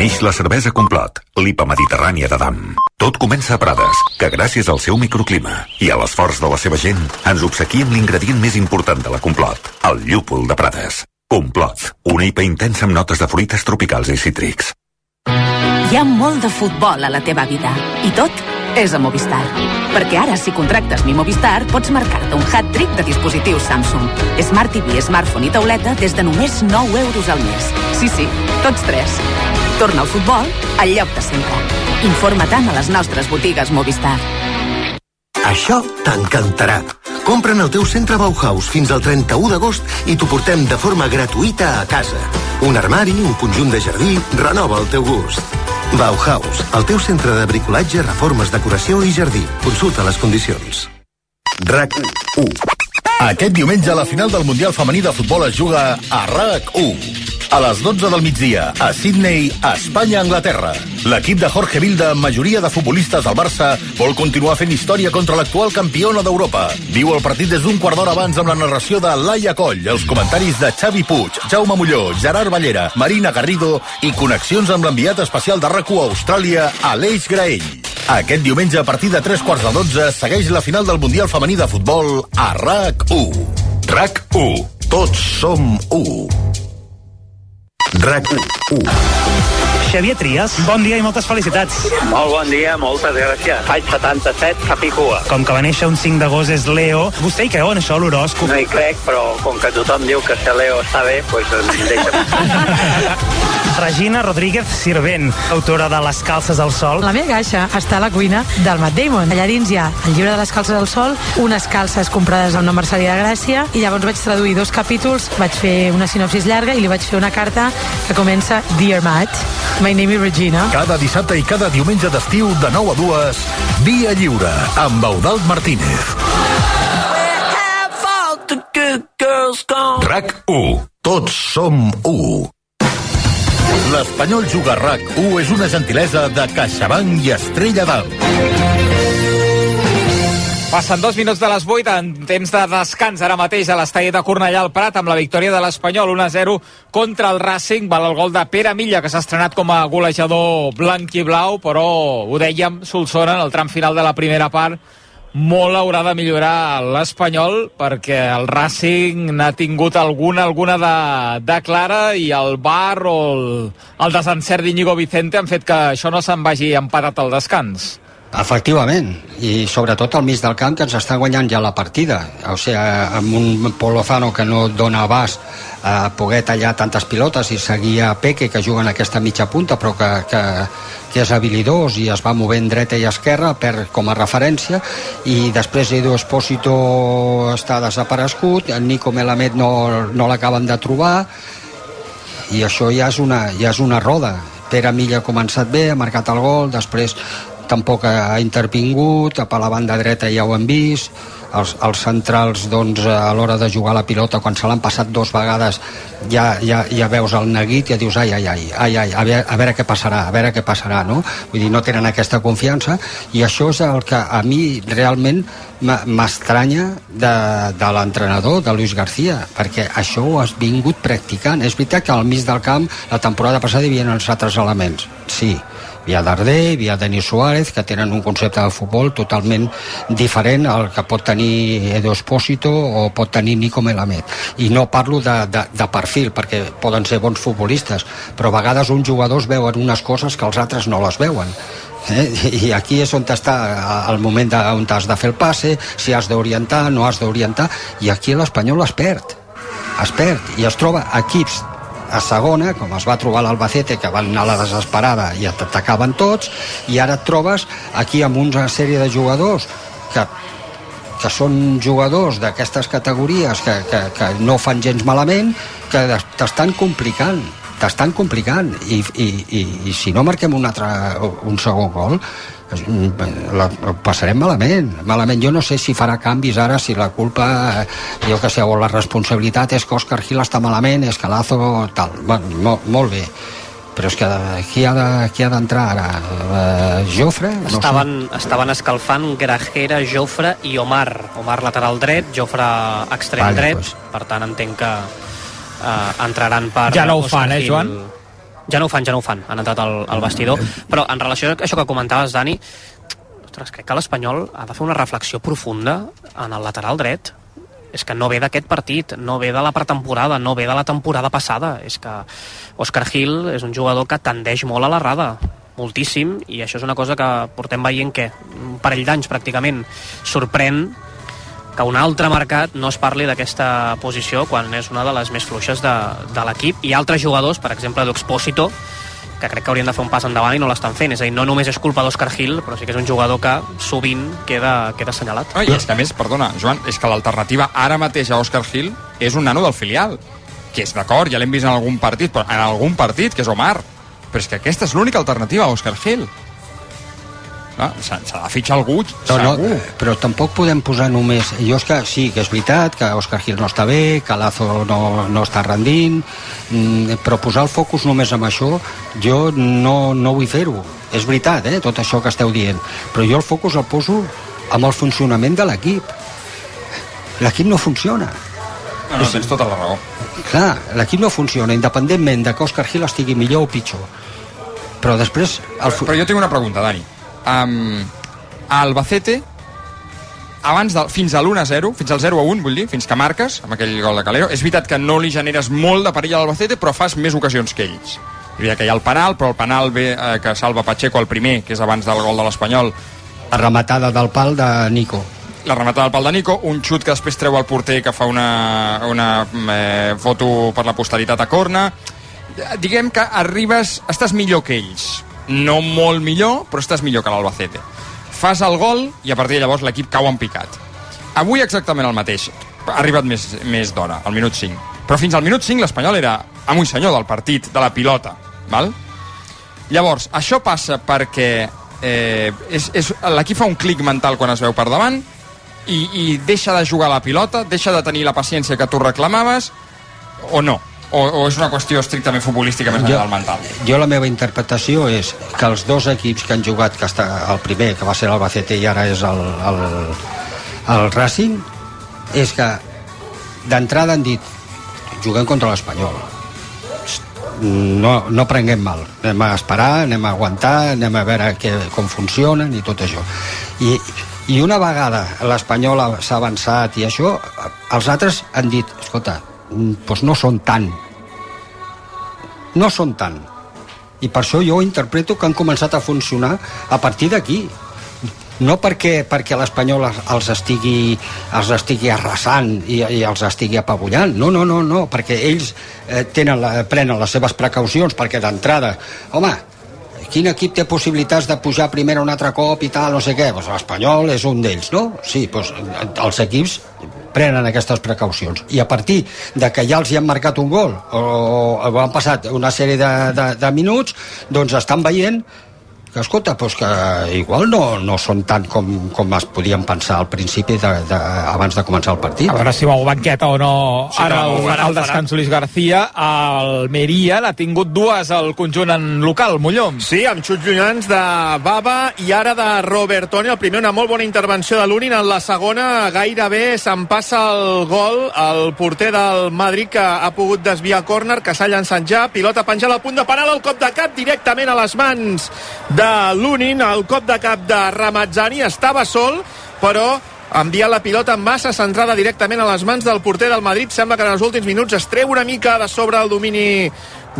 Speaker 8: Neix la cervesa Complot, l'IPA mediterrània de Dam. Tot comença a Prades, que gràcies al seu microclima i a l'esforç de la seva gent ens obsequia amb l'ingredient més important de la Complot, el llúpol de Prades. Complot, una IPA intensa amb notes de fruites tropicals i cítrics.
Speaker 9: Hi ha molt de futbol a la teva vida i tot és a Movistar. Perquè ara, si contractes Mi Movistar, pots marcar-te un hat-trick de dispositius Samsung. Smart TV, smartphone i tauleta des de només 9 euros al mes. Sí, sí, tots tres. Torna al futbol al lloc de sempre. Informa't a les nostres botigues Movistar.
Speaker 10: Això t'encantarà. Compra en el teu centre Bauhaus fins al 31 d'agost i t'ho portem de forma gratuïta a casa. Un armari, un conjunt de jardí, renova el teu gust. Bauhaus, el teu centre de bricolatge, reformes, decoració i jardí. Consulta les condicions.
Speaker 7: RAC 1. Aquest diumenge la final del Mundial Femení de Futbol es juga a RAC 1. A les 12 del migdia, a Sydney, Espanya-Anglaterra. L'equip de Jorge Vilda, amb majoria de futbolistes del Barça, vol continuar fent història contra l'actual campiona d'Europa. Viu el partit des d'un quart d'hora abans amb la narració de Laia Coll, els comentaris de Xavi Puig, Jaume Molló, Gerard Ballera, Marina Garrido i connexions amb l'enviat especial de rac a Austràlia, Aleix Graell. Aquest diumenge, a partir de 3 quarts de 12, segueix la final del Mundial Femení de Futbol a RAC1. RAC1. Tots som 1. RAC1.
Speaker 11: Xavier Trias, bon dia i moltes felicitats.
Speaker 12: Molt bon dia, moltes gràcies. Faig 77, capicua.
Speaker 11: Com que va néixer un 5 d'agost és Leo. Vostè hi creu en això, l'horòscop?
Speaker 12: No hi crec, però com que tothom diu que ser Leo està bé, doncs pues, deixa'm. [laughs]
Speaker 11: Regina Rodríguez Sirvent, autora de Les calces al sol.
Speaker 13: La meva caixa està a la cuina del Matt Damon. Allà dins hi ha el llibre de les calces al sol, unes calces comprades a una merceria de Gràcia, i llavors vaig traduir dos capítols, vaig fer una sinopsis llarga i li vaig fer una carta que comença Dear Matt, my name is Regina.
Speaker 7: Cada dissabte i cada diumenge d'estiu de 9 a 2, Via Lliure, amb Eudald Martínez. RAC 1. Tots som 1. L'Espanyol Juga RAC 1 és una gentilesa de CaixaBank i Estrella d'Alt.
Speaker 5: Passen dos minuts de les 8 en temps de descans ara mateix a l'estadi de Cornellà al Prat amb la victòria de l'Espanyol 1-0 contra el Racing. Val el gol de Pere Milla que s'ha estrenat com a golejador blanc i blau però ho dèiem, Solsona en el tram final de la primera part molt haurà de millorar l'Espanyol perquè el Racing n'ha tingut alguna alguna de, de clara i el Bar o el, el desencert d'Iñigo Vicente han fet que això no se'n vagi empatat al descans.
Speaker 4: Efectivament, i sobretot al mig del camp que ens està guanyant ja la partida. O sigui, amb un Polozano que no dona abast a poder tallar tantes pilotes i seguir a Peque que juga en aquesta mitja punta però que, que, que és habilidós i es va movent dreta i esquerra per, com a referència i després Edu Espósito està desaparegut, en Nico Melamed no, no l'acaben de trobar i això ja és una, ja és una roda Pere Milla ha començat bé, ha marcat el gol, després tampoc ha intervingut, a la banda dreta ja ho hem vist, els, els centrals doncs, a l'hora de jugar la pilota quan se l'han passat dos vegades ja, ja, ja veus el neguit i ja dius ai, ai, ai, ai, ai a, veure, a veure què passarà a veure què passarà, no? Vull dir, no tenen aquesta confiança i això és el que a mi realment m'estranya de, de l'entrenador, de Luis García, perquè això ho has vingut practicant. És veritat que al mig del camp la temporada passada hi havia els altres elements, sí, Via Darder, via Denis Suárez, que tenen un concepte de futbol totalment diferent al que pot tenir Edo Espósito o pot tenir Nico Melamed. I no parlo de, de, de perfil, perquè poden ser bons futbolistes, però a vegades uns jugadors veuen unes coses que els altres no les veuen. Eh? i aquí és on està el moment de, on has de fer el passe si has d'orientar, no has d'orientar i aquí l'Espanyol es perd es perd i es troba equips a segona, com es va trobar l'Albacete, que van anar a la desesperada i atacaven tots, i ara et trobes aquí amb una sèrie de jugadors que que són jugadors d'aquestes categories que, que, que no fan gens malament, que t'estan complicant t'estan complicant i, i, i, i si no marquem un altre un segon gol la, la passarem malament malament, jo no sé si farà canvis ara si la culpa, jo que sé o la responsabilitat és que Òscar Gil està malament és que Lazo, tal, bueno, molt, molt bé però és que qui ha de- qui ha d'entrar ara? Uh, Jofre? No
Speaker 3: Estaven, estaven escalfant Grajera, Jofre i Omar. Omar lateral dret, Jofre extrem
Speaker 4: Vale,
Speaker 3: dret,
Speaker 4: pues.
Speaker 3: per tant entenc que eh, entraran per...
Speaker 5: Ja no ho fan, eh. Joan?
Speaker 3: Ja no ho fan, ja no ho fan, han entrat al, al vestidor. Però en relació a això que comentaves, Dani, ostres, crec que l'Espanyol ha de fer una reflexió profunda en el lateral dret. És que no ve d'aquest partit, no ve de la pretemporada, no ve de la temporada passada. És que Òscar Gil és un jugador que tendeix molt a l'errada, moltíssim, i això és una cosa que portem veient que un parell d'anys pràcticament sorprèn que un altre mercat no es parli d'aquesta posició quan és una de les més fluixes de, de l'equip i altres jugadors, per exemple d'Expósito que crec que haurien de fer un pas endavant i no l'estan fent és a dir, no només és culpa d'Òscar Gil però sí que és un jugador que sovint queda, queda assenyalat
Speaker 2: No, I és que a més, perdona, Joan, és que l'alternativa ara mateix a Òscar Gil és un nano del filial, que és d'acord, ja l'hem vist en algun partit, però en algun partit, que és Omar. Però és que aquesta és l'única alternativa a Òscar Gil. Ah, S'ha de fitxar algú,
Speaker 4: No, no,
Speaker 2: segur.
Speaker 4: però tampoc podem posar només... Jo és que sí, que és veritat, que Òscar Gil no està bé, que Lazo no, no està rendint, mm, però posar el focus només amb això, jo no, no vull fer-ho. És veritat, eh, tot això que esteu dient, però jo el focus el poso amb el funcionament de l'equip. L'equip no funciona.
Speaker 2: No, no, tens tota la raó.
Speaker 4: Clar, l'equip no funciona, independentment de que Òscar Gil estigui millor o pitjor. Però després... El... fu-
Speaker 2: Però jo tinc una pregunta, Dani. Um, a Albacete, abans del, fins a l'1-0, fins al 0-1, vull dir, fins que marques, amb aquell gol de Calero, és veritat que no li generes molt de perill a l'Albacete, però fas més ocasions que ells. És veritat que hi ha el penal, però el penal ve eh, que salva Pacheco el primer, que és abans del gol de l'Espanyol.
Speaker 4: La rematada del pal de Nico.
Speaker 2: La rematada del pal de Nico, un xut que després treu el porter que fa una, una eh, foto per la posteritat a corna. Diguem que arribes, estàs millor que ells. No molt millor, però estàs millor que l'Albacete. Fas el gol i a partir de llavors l'equip cau en picat. Avui exactament el mateix. Ha arribat més, més d'hora, al minut 5. Però fins al minut 5 l'Espanyol era amo i senyor del partit, de la pilota. Val? Llavors, això passa perquè eh, és, és, l'equip fa un clic mental quan es veu per davant i, i deixa de jugar la pilota, deixa de tenir la paciència que tu reclamaves, o no? O, o és una qüestió estrictament futbolística més enllà del mental?
Speaker 4: Jo la meva interpretació és que els dos equips que han jugat, que està el primer, que va ser l'Albacete i ara és el, el, el Racing, és que d'entrada han dit juguem contra l'Espanyol. No, no prenguem mal. Anem a esperar, anem a aguantar, anem a veure que, com funcionen i tot això. I, i una vegada l'Espanyol ha- s'ha avançat i això, els altres han dit, escolta, doncs no són tant. No són tant. I per això jo interpreto que han començat a funcionar a partir d'aquí. No perquè, perquè l'Espanyol els- estigui, els estigui arrasant i, i els estigui apabullant. No, no, no, no perquè ells eh, tenen la, prenen les seves precaucions perquè d'entrada, home, quin equip té possibilitats de pujar primer un altre cop i tal, no sé què? Pues l'Espanyol és un d'ells, no? Sí, doncs els equips prenen aquestes precaucions. I a partir de que ja els hi han marcat un gol o, o han passat una sèrie de, de, de minuts doncs estan veient que escolta, doncs que igual no, no són tant com, com es podien pensar al principi de, de, abans de començar el partit.
Speaker 5: A veure si mou banqueta o no
Speaker 4: Sí,
Speaker 5: ara
Speaker 4: no,
Speaker 5: el,
Speaker 4: farà,
Speaker 5: el descans Luis García. El Meria n'ha tingut dues al conjunt en local, Molló.
Speaker 1: Sí, amb xuts llunyans de Baba i ara de Robertoni. El primer, una molt bona intervenció de l'Unin. En la segona, gairebé se'n passa el gol. El porter del Madrid que ha pogut desviar córner, que s'ha llançat ja. Pilota penjada al punt de penal, el cop de cap directament a les mans de l'Unin. El cop de cap de Ramazzani estava sol, però envia la pilota massa centrada directament a les mans del porter del Madrid. Sembla que en els últims minuts es treu una mica de sobre el domini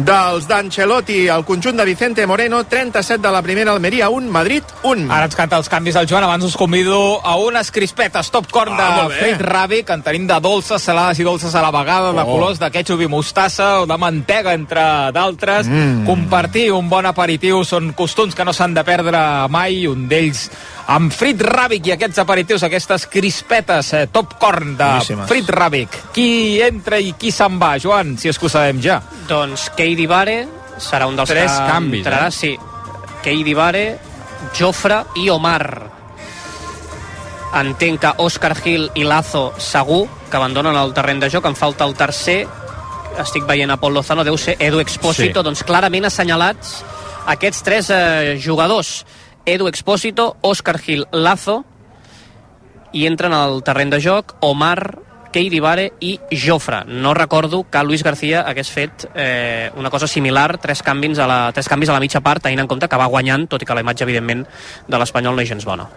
Speaker 1: dels d'Ancelotti, el conjunt de Vicente Moreno, 37 de la primera Almeria, 1, Madrid, 1.
Speaker 5: Ara ens canta els canvis al Joan, abans us convido a unes crispetes top corn de
Speaker 1: Ah, bé.
Speaker 5: Fred Ravi, que en tenim de dolces, salades i dolces a la vegada, de
Speaker 1: Oh.
Speaker 5: colors de ketchup i mostassa o de mantega, entre d'altres.
Speaker 1: Mm.
Speaker 5: Compartir un bon aperitiu són costums que no s'han de perdre mai, un d'ells amb Frit Ràbic i aquests aperitius, aquestes crispetes eh, top corn de
Speaker 1: Boníssimes.
Speaker 5: Frit Ràbic. Qui entra i qui se'n va, Joan, si és que ho sabem ja?
Speaker 3: Doncs Keidi Bare serà un dels
Speaker 2: Tres
Speaker 3: que
Speaker 2: canvis,
Speaker 3: entrarà,
Speaker 2: eh?
Speaker 3: sí. Keidi Bare, Jofre i Omar. Entenc que Òscar Gil i Lazo segur que abandonen el terreny de joc. Em falta el tercer. Estic veient a Pol Lozano, deu ser Edu Expósito.
Speaker 2: Sí.
Speaker 3: Doncs clarament assenyalats aquests tres eh, jugadors. Edu Expósito, Òscar Gil, Lazo i entren al terreny de joc Omar, Keidi Bare i Jofre. No recordo que Luis García hagués fet eh, una cosa similar, tres canvis, a la, tres canvis a la mitja part, tenint en compte que va guanyant, tot i que la imatge, evidentment, de l'Espanyol no és gens bona.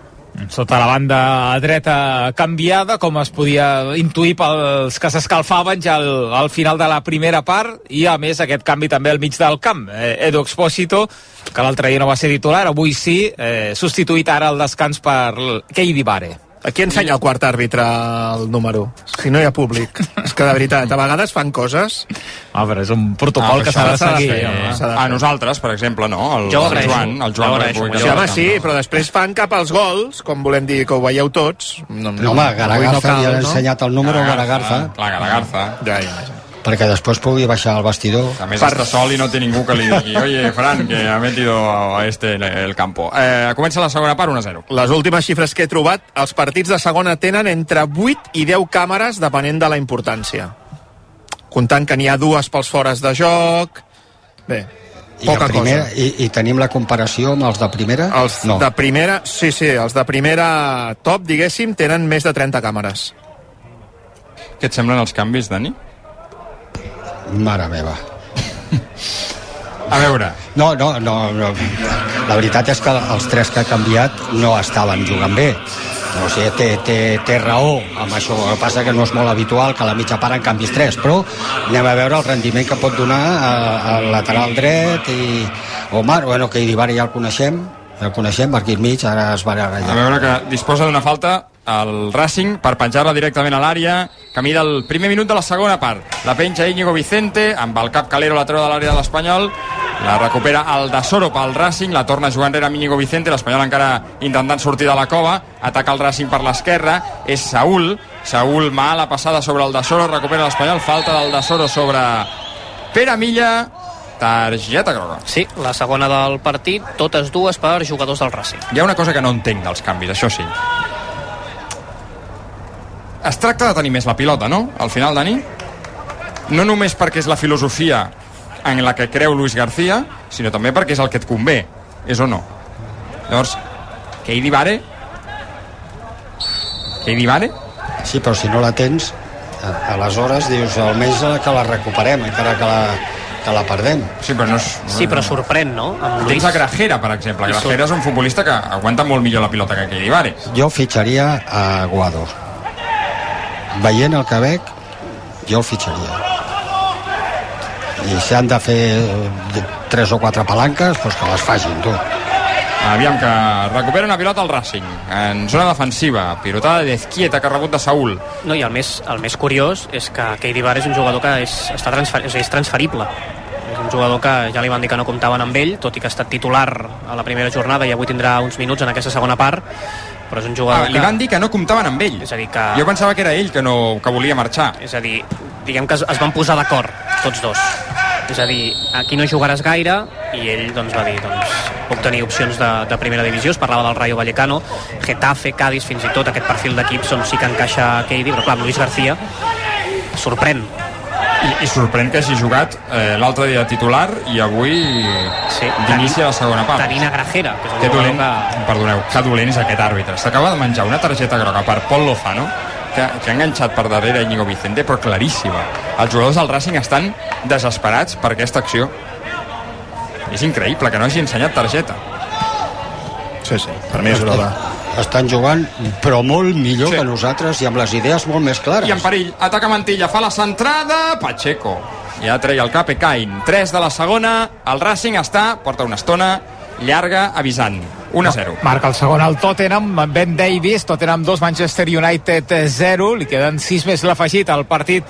Speaker 5: Sota la banda dreta canviada, com es podia intuir pels que s'escalfaven ja al, al final de la primera part, i a més aquest canvi també al mig del camp. Eh, Edu Expósito, que l'altre dia no va ser titular, avui sí, eh, substituït ara al descans per Keidi Bare.
Speaker 1: A qui ensenya el quart àrbitre el número? Si no hi ha públic. És que, de veritat, a vegades fan coses...
Speaker 5: Ah, però és un protocol
Speaker 2: Ah,
Speaker 5: que s'ha de seguir.
Speaker 1: fer, s'ha de
Speaker 2: A nosaltres, per exemple, no? El,
Speaker 3: Jo
Speaker 2: el
Speaker 3: agraeixo.
Speaker 2: Joan, el
Speaker 3: Jo
Speaker 2: Joan
Speaker 3: agraeixo,
Speaker 2: Rebull,
Speaker 1: Sí, home,
Speaker 2: no-
Speaker 1: sí, però després fan cap als gols, com volem dir que ho veieu tots. No,
Speaker 4: No, home, Garagarza, ja
Speaker 1: cal,
Speaker 4: ha ensenyat el número a Garagarza,
Speaker 2: Clar, Garagarza.
Speaker 1: Ja, ja, ja.
Speaker 4: Perquè després pugui baixar al vestidor.
Speaker 2: A més està sol i no té ningú que li digui oye, Fran, que ha metido a este el, el campo. Eh, comença la segona part 1-0.
Speaker 1: Les últimes xifres que he trobat, els partits de segona tenen entre 8 i 10 càmeres depenent de la importància. Comptant que n'hi ha dues pels fores de joc... Bé,
Speaker 4: I,
Speaker 1: poca
Speaker 4: a primera,
Speaker 1: cosa.
Speaker 4: i, I tenim la comparació amb els de primera?
Speaker 1: Els
Speaker 4: no.
Speaker 1: de primera, sí, sí, els de primera top, diguéssim, tenen més de 30 càmeres.
Speaker 2: Què et semblen els canvis, Dani?
Speaker 4: Mare meva.
Speaker 2: A veure,
Speaker 4: No, no, no, no. La veritat és que els tres que ha canviat no estaven jugant bé. O sigui, té, té, té raó amb això. El que passa que no és molt habitual que a la mitja part en canvis tres, però anem a veure el rendiment que pot donar al lateral dret i Omar, bueno, que Iribarri ja el coneixem, el coneixem, aquí al mig, ara es va
Speaker 2: a veure que disposa d'una falta el Racing per penjar-la directament a l'àrea camí del primer minut de la segona part la penja Íñigo Vicente amb el cap calero la treu de l'àrea de l'Espanyol la recupera el de Soro pel Racing la torna a jugar enrere amb Íñigo Vicente l'Espanyol encara intentant sortir de la cova ataca el Racing per l'esquerra és Saúl Saúl mala passada sobre el de Soro recupera l'Espanyol falta del de Soro sobre Pere Milla targeta groga
Speaker 3: Sí, la segona del partit, totes dues per jugadors del Racing.
Speaker 2: hi ha una cosa que no entenc dels canvis, això sí. Es tracta de tenir més la pilota, no? Al final, Dani? No només perquè és la filosofia en la que creu Luis García, sinó també perquè és el que et convé, és o no? Llavors, Keidi Bare... Keidi Bare?
Speaker 4: Sí, però si no la tens, a- aleshores dius, almenys que la recuperem, encara que la, que la perdem.
Speaker 2: Sí, però no és...
Speaker 3: Sí, però sorprèn, no? Amb
Speaker 2: Tens a Grajera, per exemple. Grajera és un futbolista que aguanta molt millor la pilota que Keidi Bare.
Speaker 4: Jo fitxaria a Guado. Veient el que veig, jo el fitxaria. I si han de fer eh, tres o quatre palanques, doncs que les facin, tu.
Speaker 2: Aviam, que recupera una pilota al Racing en zona defensiva, pilotada d'Ezquieta que ha rebut de Saúl
Speaker 3: No, i el més, el més curiós és que Keidi Bar és un jugador que és, està transfer, és, és transferible. És un jugador que ja li van dir que no comptaven amb ell, tot i que ha estat titular a la primera jornada i avui tindrà uns minuts en aquesta segona part, però és un jugador
Speaker 2: ah, li
Speaker 3: que...
Speaker 2: van dir que no comptaven amb ell
Speaker 3: És a dir, que...
Speaker 2: jo pensava que era ell que, no, que volia marxar
Speaker 3: És a dir, diguem que es, es van posar d'acord, tots dos. És a dir, aquí no jugaràs gaire, i ell doncs, va dir, doncs, puc tenir opcions de, de primera divisió, es parlava del Rayo Vallecano, Getafe, Cádiz, fins i tot aquest perfil d'equips on sí que encaixa Keidi, però clar, Luis García sorprèn.
Speaker 2: I, i sorprèn que hagi jugat eh, l'altre dia titular i avui
Speaker 3: Sí,
Speaker 2: d'inici a la segona part.
Speaker 3: Tenint a Grajera, que
Speaker 2: que dolent,
Speaker 3: que...
Speaker 2: perdoneu, que dolent és aquest àrbitre. S'acaba de menjar una targeta groga per Pol Lozano que, que ha enganxat per darrere Íñigo Vicente però claríssima. Els jugadors del Racing estan desesperats per aquesta acció. És increïble que no hagi ensenyat targeta.
Speaker 1: Sí, sí, per mi és groga.
Speaker 4: Estan jugant, però molt millor
Speaker 2: Sí.
Speaker 4: que nosaltres i amb les idees molt més clares.
Speaker 2: I en perill, ataca Mantilla, fa la centrada, Pacheco. Ja treia el cap Ekain. 3 de la segona, el Racing està, porta una estona llarga, avisant. 1 a 0.
Speaker 5: Marca el segon al Tottenham, amb Ben Davis, Tottenham 2, Manchester United 0, li queden 6 més l'afegit al partit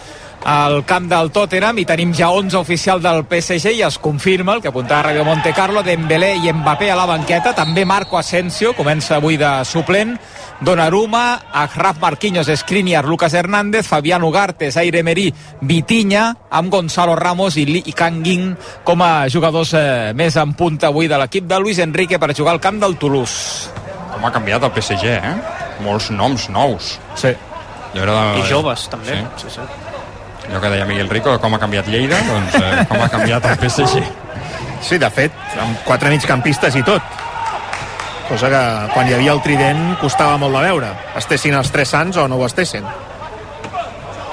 Speaker 5: al camp del Tottenham i tenim ja 11 oficial del PSG i es confirma el que apuntava Radio Monte Carlo Dembélé i Mbappé a la banqueta també Marco Asensio comença avui de suplent Donnarumma, Achraf Marquinhos, Skriniar, Lucas Hernández, Fabián Ugarte, Zaire Emery, Vitinha, amb Gonzalo Ramos i Lee Kangin com a jugadors eh, més en punta avui de l'equip de Luis Enrique per jugar al camp del Toulouse.
Speaker 2: Com ha canviat el PSG, eh? Molts noms nous.
Speaker 5: Sí.
Speaker 2: Jo era de...
Speaker 3: I joves, també.
Speaker 2: Sí.
Speaker 3: Sí, sí.
Speaker 2: Allò que deia Miguel Rico, com ha canviat Lleida, doncs eh, com ha canviat el PSG.
Speaker 1: Sí, de fet, amb quatre migcampistes i tot. Cosa que quan hi havia el trident costava molt de veure. Estessin els tres sants o no ho estessin.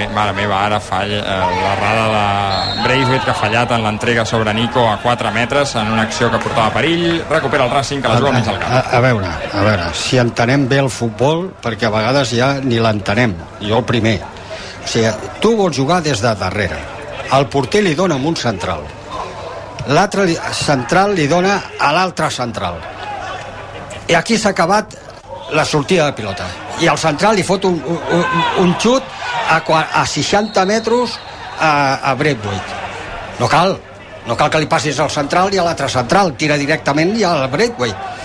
Speaker 2: Eh, Mare meva, ara falla eh, l'errada de Braithwaite que ha fallat en l'entrega sobre Nico a 4 metres en una acció que portava perill. Recupera el Racing, que la juga mig al camp.
Speaker 4: A, a veure, a veure, si entenem bé el futbol, perquè a vegades ja ni l'entenem, jo el primer. Sigui, tu vols jugar des de darrere. El porter li dona amb un central. L'altre central li dona a l'altre central. I aquí s'ha acabat la sortida de pilota. I el central li fot un, un, un xut a, a 60 metres a, a Braithwaite. No cal, no cal que li passis al central i a l'altre central, tira directament i al Braithwaite.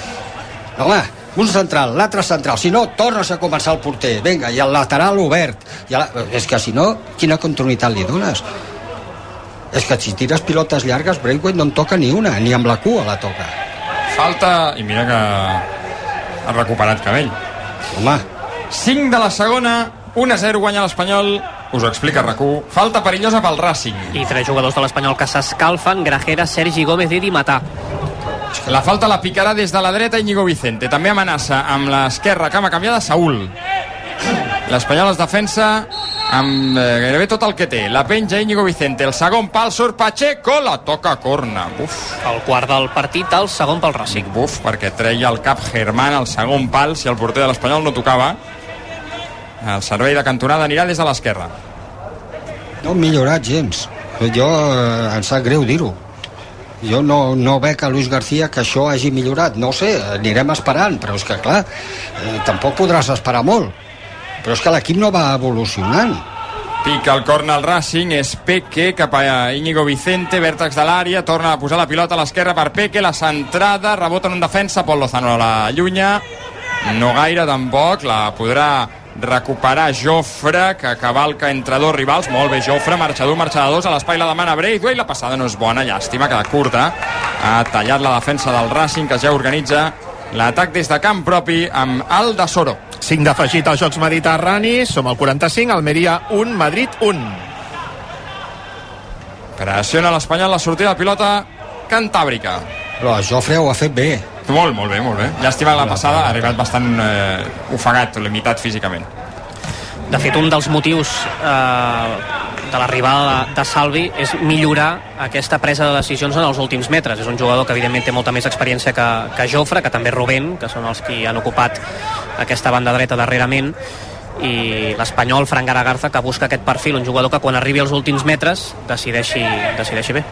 Speaker 4: No, home, un central, l'altre central, si no, tornes a començar el porter, vinga, i el lateral obert. I la... És que si no, quina continuïtat li dones? És que si tires pilotes llargues, Braithwaite no en toca ni una, ni amb la cua la toca.
Speaker 2: Falta, i mira que ha recuperat cabell.
Speaker 4: Home.
Speaker 2: 5 de la segona, 1-0 guanya l'Espanyol, us ho explica RAC1. Falta perillosa pel Racing.
Speaker 3: I tres jugadors de l'Espanyol que s'escalfen, Grajera, Sergi Gómez i Di Matà.
Speaker 2: La falta la picarà des de la dreta Íñigo Vicente. També amenaça amb l'esquerra, cama canviada, Saúl. L'Espanyol es defensa amb eh, gairebé tot el que té. La penja Íñigo Vicente. El segon pal surt Pacheco, la toca a corna. Buf.
Speaker 3: El quart del partit, el segon pel Racing.
Speaker 2: Buf, perquè treia el cap Germán al segon pal si el porter de l'Espanyol no tocava. El servei de cantonada anirà des de l'esquerra.
Speaker 4: No ha millorat gens. Jo eh, em sap greu dir-ho. Jo no, no veig a Luis García que això hagi millorat. No sé, anirem esperant, però és que, clar, eh, tampoc podràs esperar molt. Però és que l'equip no va evolucionant.
Speaker 2: Pica el corna al Racing, és Peque cap a Íñigo Vicente, vèrtex de l'àrea, torna a posar la pilota a l'esquerra per Peque, la centrada, rebota en un defensa, Pol Lozano la llunya, no gaire tampoc, la podrà recuperar Jofre, que cavalca entre dos rivals, molt bé Jofre, marxa d'un, marxa de dos, a l'espai la demana Braithwaite, la passada no és bona, llàstima, queda curta, ha tallat la defensa del Racing, que ja organitza l'atac des de camp propi amb Al de Soro.
Speaker 1: 5 d'afegit als Jocs Mediterranis, som al 45, Almeria 1, Madrid 1.
Speaker 2: Pressiona l'Espanyol la sortida de pilota cantàbrica.
Speaker 4: Però el Jofre ho ha fet bé.
Speaker 2: Molt, molt bé, molt bé. Llàstima que la passada ha arribat bastant eh, ofegat, limitat físicament.
Speaker 3: De fet, un dels motius eh, de l'arribada de, Salvi és millorar aquesta presa de decisions en els últims metres. És un jugador que evidentment té molta més experiència que, que Jofre, que també Rubén, que són els qui han ocupat aquesta banda dreta darrerament, i l'espanyol Fran Garagarza que busca aquest perfil, un jugador que quan arribi als últims metres decideixi, decideixi bé.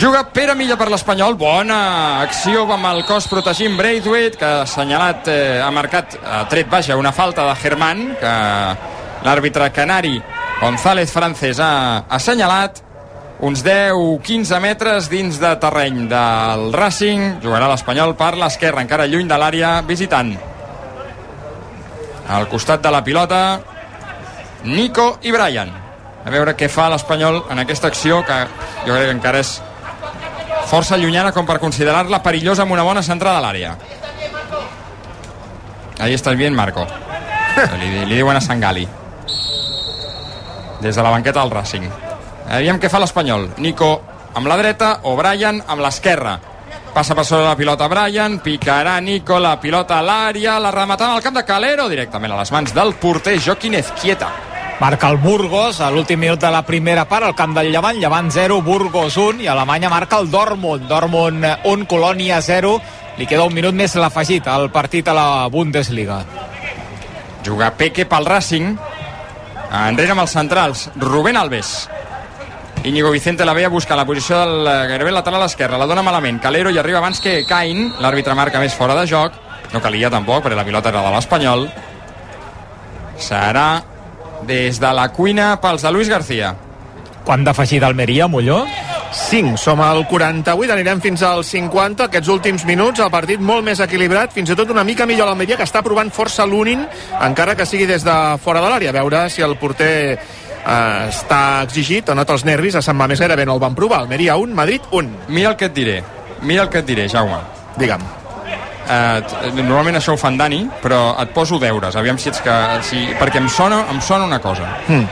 Speaker 2: Juga Pere Milla per l'Espanyol, bona acció amb el cos protegint Braithwaite, que ha assenyalat, eh, ha marcat, ha tret, vaja, una falta de Germán, que l'àrbitre canari González Francés ha assenyalat uns 10-15 metres dins de terreny del Racing, jugarà l'Espanyol per l'esquerra, encara lluny de l'àrea visitant. Al costat de la pilota, Nico i Brian. A veure què fa l'Espanyol en aquesta acció, que jo crec que encara és força llunyana com per considerar-la perillosa amb una bona centrada a l'àrea. Ahí estàs bien, Marco. Li, li diuen a Sangali. Des de la banqueta del Racing. Aviam què fa l'Espanyol. Nico amb la dreta o Brian amb l'esquerra. Passa per sobre la pilota Brian, picarà Nico la pilota a l'àrea, la rematant al camp de Calero directament a les mans del porter Joaquín Ezquieta.
Speaker 5: Marca el Burgos a l'últim minut de la primera part al camp del Llevant, Llevant 0, Burgos 1 i Alemanya marca el Dortmund, Dortmund 1, Colònia 0 li queda un minut més l'afegit al partit a la Bundesliga.
Speaker 2: Juga Peque pel Racing. Enrere amb els centrals Rubén Alves. Íñigo Vicente la ve a buscar la posició del eh, gairebé lateral esquerra, la dona malament. Calero i arriba abans que Cain, l'àrbitre marca més fora de joc, no calia tampoc perquè la pilota era de l'Espanyol. Serà des de la cuina pels de Luis García.
Speaker 5: Quant d'afegir d'Almeria, Molló?
Speaker 1: 5, som al 48, anirem fins al 50, aquests últims minuts, el partit molt més equilibrat, fins i tot una mica millor l'Almeria, que està provant força l'Unin, encara que sigui des de fora de l'àrea, a veure si el porter eh, està exigit o nota els nervis, a Sant Mamés gairebé no el van provar, Almeria 1, Madrid 1.
Speaker 2: Mira el que et diré, mira el que et diré, Jaume.
Speaker 1: Digue'm.
Speaker 2: Eh, normalment això ho fan Dani, però et poso deures, aviam si ets que... Si, perquè em sona, em sona una cosa.
Speaker 1: Mm.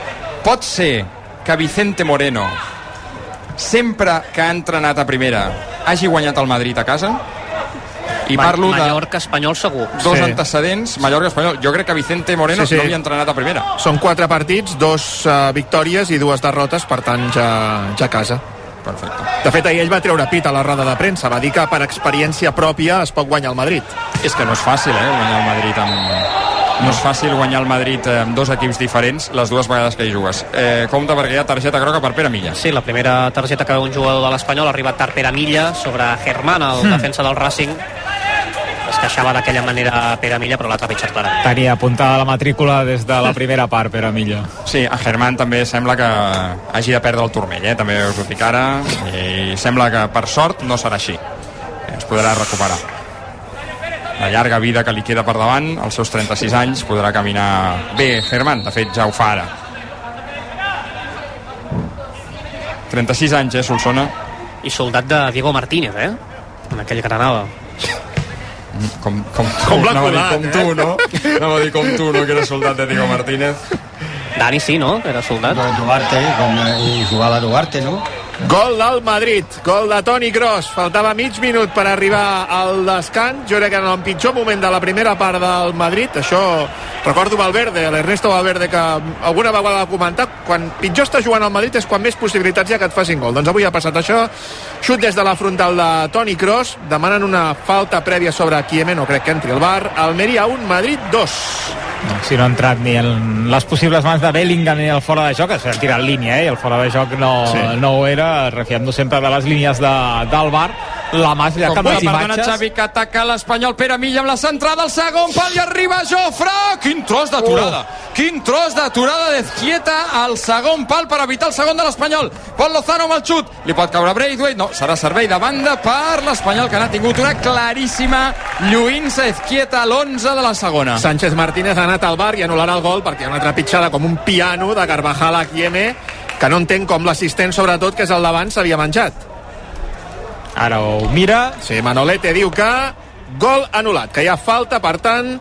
Speaker 2: Pot ser que Vicente Moreno, sempre que ha entrenat a primera, hagi guanyat el Madrid a casa? I
Speaker 3: Ma-
Speaker 2: parlo de
Speaker 3: Mallorca, Espanyol, segur.
Speaker 2: dos
Speaker 1: Sí.
Speaker 2: antecedents, Mallorca espanyol. Jo crec que Vicente Moreno
Speaker 1: Sí, sí.
Speaker 2: no havia entrenat a primera.
Speaker 1: Són quatre partits, dos uh, victòries i dues derrotes, per tant ja, ja a casa.
Speaker 2: Perfecte.
Speaker 1: De fet, ahir ell va treure pit a la roda de premsa, va dir que per experiència pròpia es pot guanyar el Madrid.
Speaker 2: És que no és fàcil, eh, guanyar el Madrid amb... No és fàcil guanyar el Madrid eh, amb dos equips diferents les dues vegades que hi jugues. Eh, compte perquè hi ha targeta groga per Pere Milla.
Speaker 3: Sí, la primera targeta que veu un jugador de l'Espanyol ha arribat tard per a Milla sobre Germán, el
Speaker 5: Hmm.
Speaker 3: defensa del Racing. Queixava d'aquella manera Pere Milla, però l'ha trepitjat clarament.
Speaker 5: Tenia apuntada la matrícula des de la primera part, Pere Milla.
Speaker 2: Sí, a Germán també sembla que hagi de perdre el turmell, eh? també us ho dic ara, i sembla que per sort no serà així. Es podrà recuperar. La llarga vida que li queda per davant, als seus 36 anys, podrà caminar bé Germán, de fet ja ho fa ara. 36 anys, eh, Solsona?
Speaker 3: I soldat de Diego Martínez, eh? En aquell granada.
Speaker 2: Com, com, [laughs]
Speaker 3: Com l'ha
Speaker 2: anava a dir
Speaker 3: colat,
Speaker 2: com
Speaker 3: eh?
Speaker 2: tu, no? Anava a dir com tu, no? Que era soldat de Diego Martínez.
Speaker 3: Dani sí, no? Que era soldat.
Speaker 4: Duarte, com, i jugava Duarte, no?
Speaker 1: Gol del Madrid, gol de Toni Kroos. Faltava mig minut per arribar al descans. Jo crec que en el pitjor moment de la primera part del Madrid, això recordo Valverde, l'Ernesto Valverde, que alguna vegada va comentar, quan pitjor està jugant al Madrid és quan més possibilitats hi ha que et facin gol. Doncs avui ha passat això. Xut des de la frontal de Toni Kroos. Demanen una falta prèvia sobre Kieme, no crec que entri el bar. Almeria 1, Madrid 2.
Speaker 5: Si no ha entrat ni en les possibles mans de Bellingham ni el fora de joc, s'ha tirat línia, eh? i el fora de joc no,
Speaker 2: Sí.
Speaker 5: no ho era, refiant-nos sempre de les línies de, del bar. La mà es
Speaker 2: Com
Speaker 5: amb les
Speaker 2: perdona,
Speaker 5: imatges.
Speaker 2: Xavi, que ataca l'Espanyol Pere Milla amb la centrada al segon pal i arriba Jofre! Quin tros d'aturada! Quin tros d'aturada d'Ezquieta al segon pal per evitar el segon de l'Espanyol. Pol Lozano amb el xut. Li pot caure Braithwaite. No, serà servei de banda per l'Espanyol, que n'ha tingut una claríssima lluint-se Ezquieta a l'11 de la segona.
Speaker 1: Sánchez Martínez ha anat al bar i anul·larà el gol perquè hi ha una trepitjada com un piano de Carvajal a Kieme que no entenc com l'assistent, sobretot, que és el davant, s'havia menjat.
Speaker 5: Ara ho mira.
Speaker 1: Sí, Manolete diu que gol anul·lat, que hi ha falta, per tant,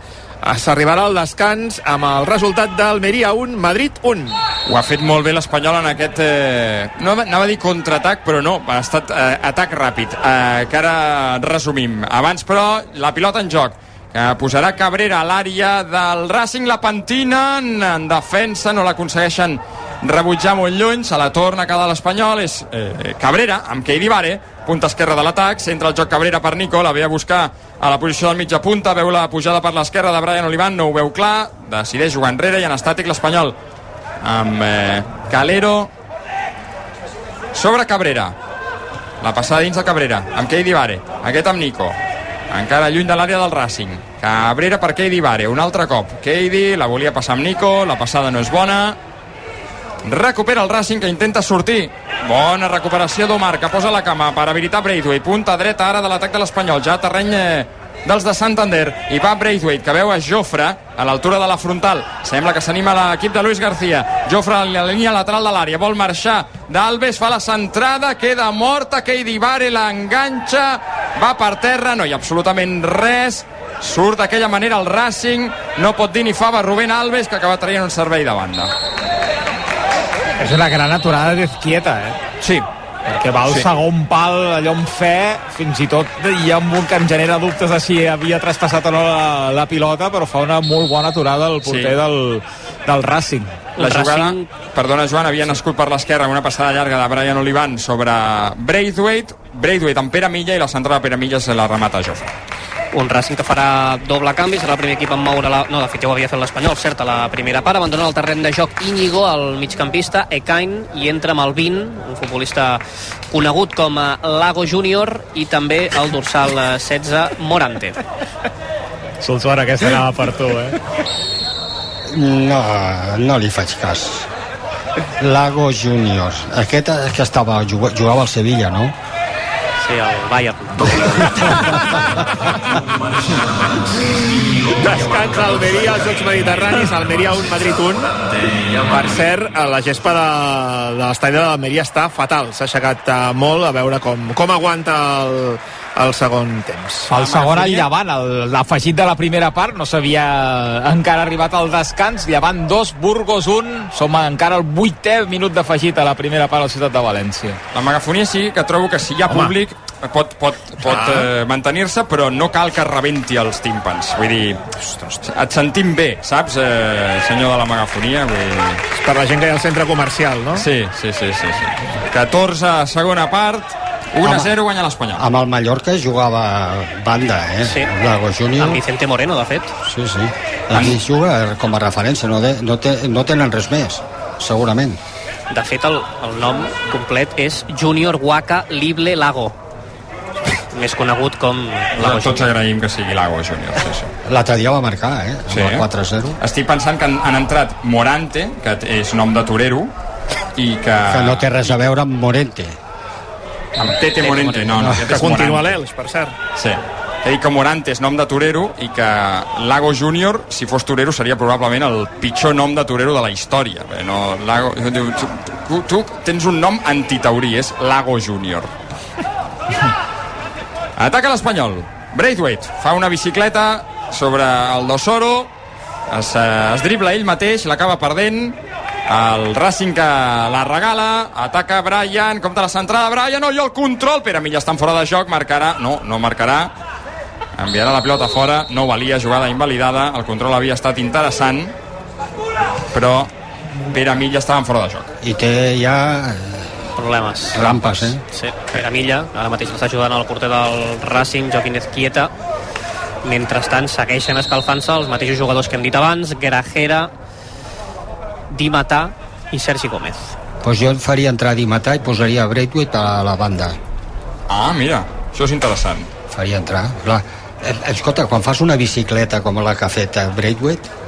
Speaker 1: s'arribarà al descans amb el resultat d'Almeria 1, Madrid 1.
Speaker 2: Ho ha fet molt bé l'Espanyol en aquest... Eh, no anava a dir contraatac, però no, ha estat eh, atac ràpid, eh, que ara resumim. Abans, però, la pilota en joc que posarà Cabrera a l'àrea del Racing, la pentinen en defensa, no l'aconsegueixen rebutjar molt lluny, se la torna a cada l'Espanyol, és eh, Cabrera, amb Keidi Vare, punta esquerra de l'atac, centra el joc Cabrera per Nico, la ve a buscar a la posició del mitja punta, veu la pujada per l'esquerra de Brian Olivan, no ho veu clar, decideix jugar enrere i en estàtic l'Espanyol amb eh, Calero sobre Cabrera. La passada dins de Cabrera amb Keidi Vare, aquest amb Nico encara lluny de l'àrea del Racing. Cabrera per Keidi Vare, un altre cop. Keidi la volia passar amb Nico la passada no és bona recupera el Racing que intenta sortir. Bona recuperació d'Omar que posa la cama per habilitar Braithwaite. Punta dreta ara de l'atac de l'Espanyol. Ja terreny eh, dels de Santander. I va Braithwaite que veu a Jofre a l'altura de la frontal. Sembla que s'anima l'equip de Luis García. Jofre a la línia lateral de l'àrea. Vol marxar d'Alves fa la centrada queda morta. Keidi Vare l'enganxa va per terra no hi ha absolutament res. Surt d'aquella manera el Racing no pot dir ni fava Rubén Alves que acaba traient un servei de banda
Speaker 5: És una gran aturada d'Ezquieta, eh?
Speaker 2: Sí.
Speaker 5: Perquè va al
Speaker 2: Sí.
Speaker 5: segon pal, allò amb fe, fins i tot hi ha un que em genera dubtes de si havia traspassat o no la, la pilota, però fa una molt bona aturada el porter
Speaker 2: Sí.
Speaker 5: del, del Racing.
Speaker 2: La jugada, perdona Joan, havia nascut per l'esquerra una passada llarga de Brian Olivan sobre Braithwaite, Braithwaite amb Pere Milla i la centrada de Pere Milla se la remata Jofre.
Speaker 3: Un Racing que farà doble canvi, serà el primer equip en moure la... No, de fet ja ho havia fet l'Espanyol, cert, a la primera part, abandona el terreny de joc Íñigo, el migcampista, Ekain, i entra amb el Vin, un futbolista conegut com a Lago Júnior, i també el dorsal eh, 16, Morante.
Speaker 5: Solsona, aquesta anava per tu, eh?
Speaker 4: No, no li faig cas. Lago Junior. Aquest és que estava, jugava al Sevilla, no?
Speaker 3: Sí, el Bayern.
Speaker 1: Descans Almeria als Jocs Mediterranis, Almeria 1, Madrid 1. Per cert, eh, la gespa de, de l'estadi de l'Almeria està fatal. S'ha aixecat eh, molt a veure com, com aguanta el, el segon temps.
Speaker 5: El segon al Llevant, l'afegit de la primera part, no s'havia encara arribat al descans. Llevant 2, Burgos 1. Som encara al vuitè minut d'afegit a la primera part a la ciutat de València.
Speaker 2: La megafonia sí que trobo que si hi ha
Speaker 5: Home.
Speaker 2: públic pot, pot, pot
Speaker 5: Ah.
Speaker 2: eh, mantenir-se, però no cal que rebenti els tímpans. Vull dir, ostres, et sentim bé, saps, eh, senyor de la megafonia? Vull dir...
Speaker 1: Per la gent que hi ha al centre comercial, no?
Speaker 2: Sí, sí, sí, sí. sí. 14, segona part, 1 a 0 guanya l'Espanyol.
Speaker 4: Amb el Mallorca jugava banda, eh?
Speaker 3: Sí.
Speaker 4: Lago Junior.
Speaker 3: Amb Vicente Moreno, de fet.
Speaker 4: Sí, sí. Aquí juga com a referència, no, de, no, té, no tenen res més, segurament.
Speaker 3: De fet, el, el nom complet és Junior Waka Lible Lago. Més conegut com Lago
Speaker 2: Tots agraïm que sigui Lago Júnior, sí, sí.
Speaker 4: L'altre dia va marcar, eh? Amb
Speaker 2: Sí,
Speaker 4: el
Speaker 2: eh?
Speaker 4: 4-0.
Speaker 2: Estic pensant que han, han entrat Morante, que és nom de torero, i que...
Speaker 4: Que no té res a veure amb Morente.
Speaker 2: Amb Tete Morente, no, no. aquest
Speaker 1: Que
Speaker 2: és
Speaker 1: continua l'Elx, per cert.
Speaker 2: Sí. Dit que Morante és nom de torero i que Lago Júnior, si fos torero, seria probablement el pitjor nom de torero de la història. No, Lago, tu, tu tens un nom antitaurí, és Lago Júnior. [laughs] Ataca l'Espanyol. Braithwaite fa una bicicleta sobre el Dosoro, es, eh, es dribla ell mateix, l'acaba perdent, el Racing que la regala, ataca Brian, compta la centrada, Brian, no, i el control, Pere Milla està en fora de joc, marcarà, no, no marcarà, enviarà la pilota fora, no valia, jugada invalidada, el control havia estat interessant, però Pere Milla estava en fora de joc.
Speaker 4: I té ja
Speaker 3: Problemes.
Speaker 4: rampes, eh?
Speaker 3: Sí, Pere Milla, ara mateix està ajudant el porter del Racing, Joaquín Ezquieta. Mentrestant, segueixen escalfant-se els mateixos jugadors que hem dit abans, Grajera, Di Matà i Sergi Gómez.
Speaker 4: Pues jo faria entrar Di Matà i posaria Braithwaite a la banda.
Speaker 2: Ah, mira, això és interessant.
Speaker 4: Faria entrar, clar. Eh, Escolta, quan fas una bicicleta com la que ha fet Braithwaite,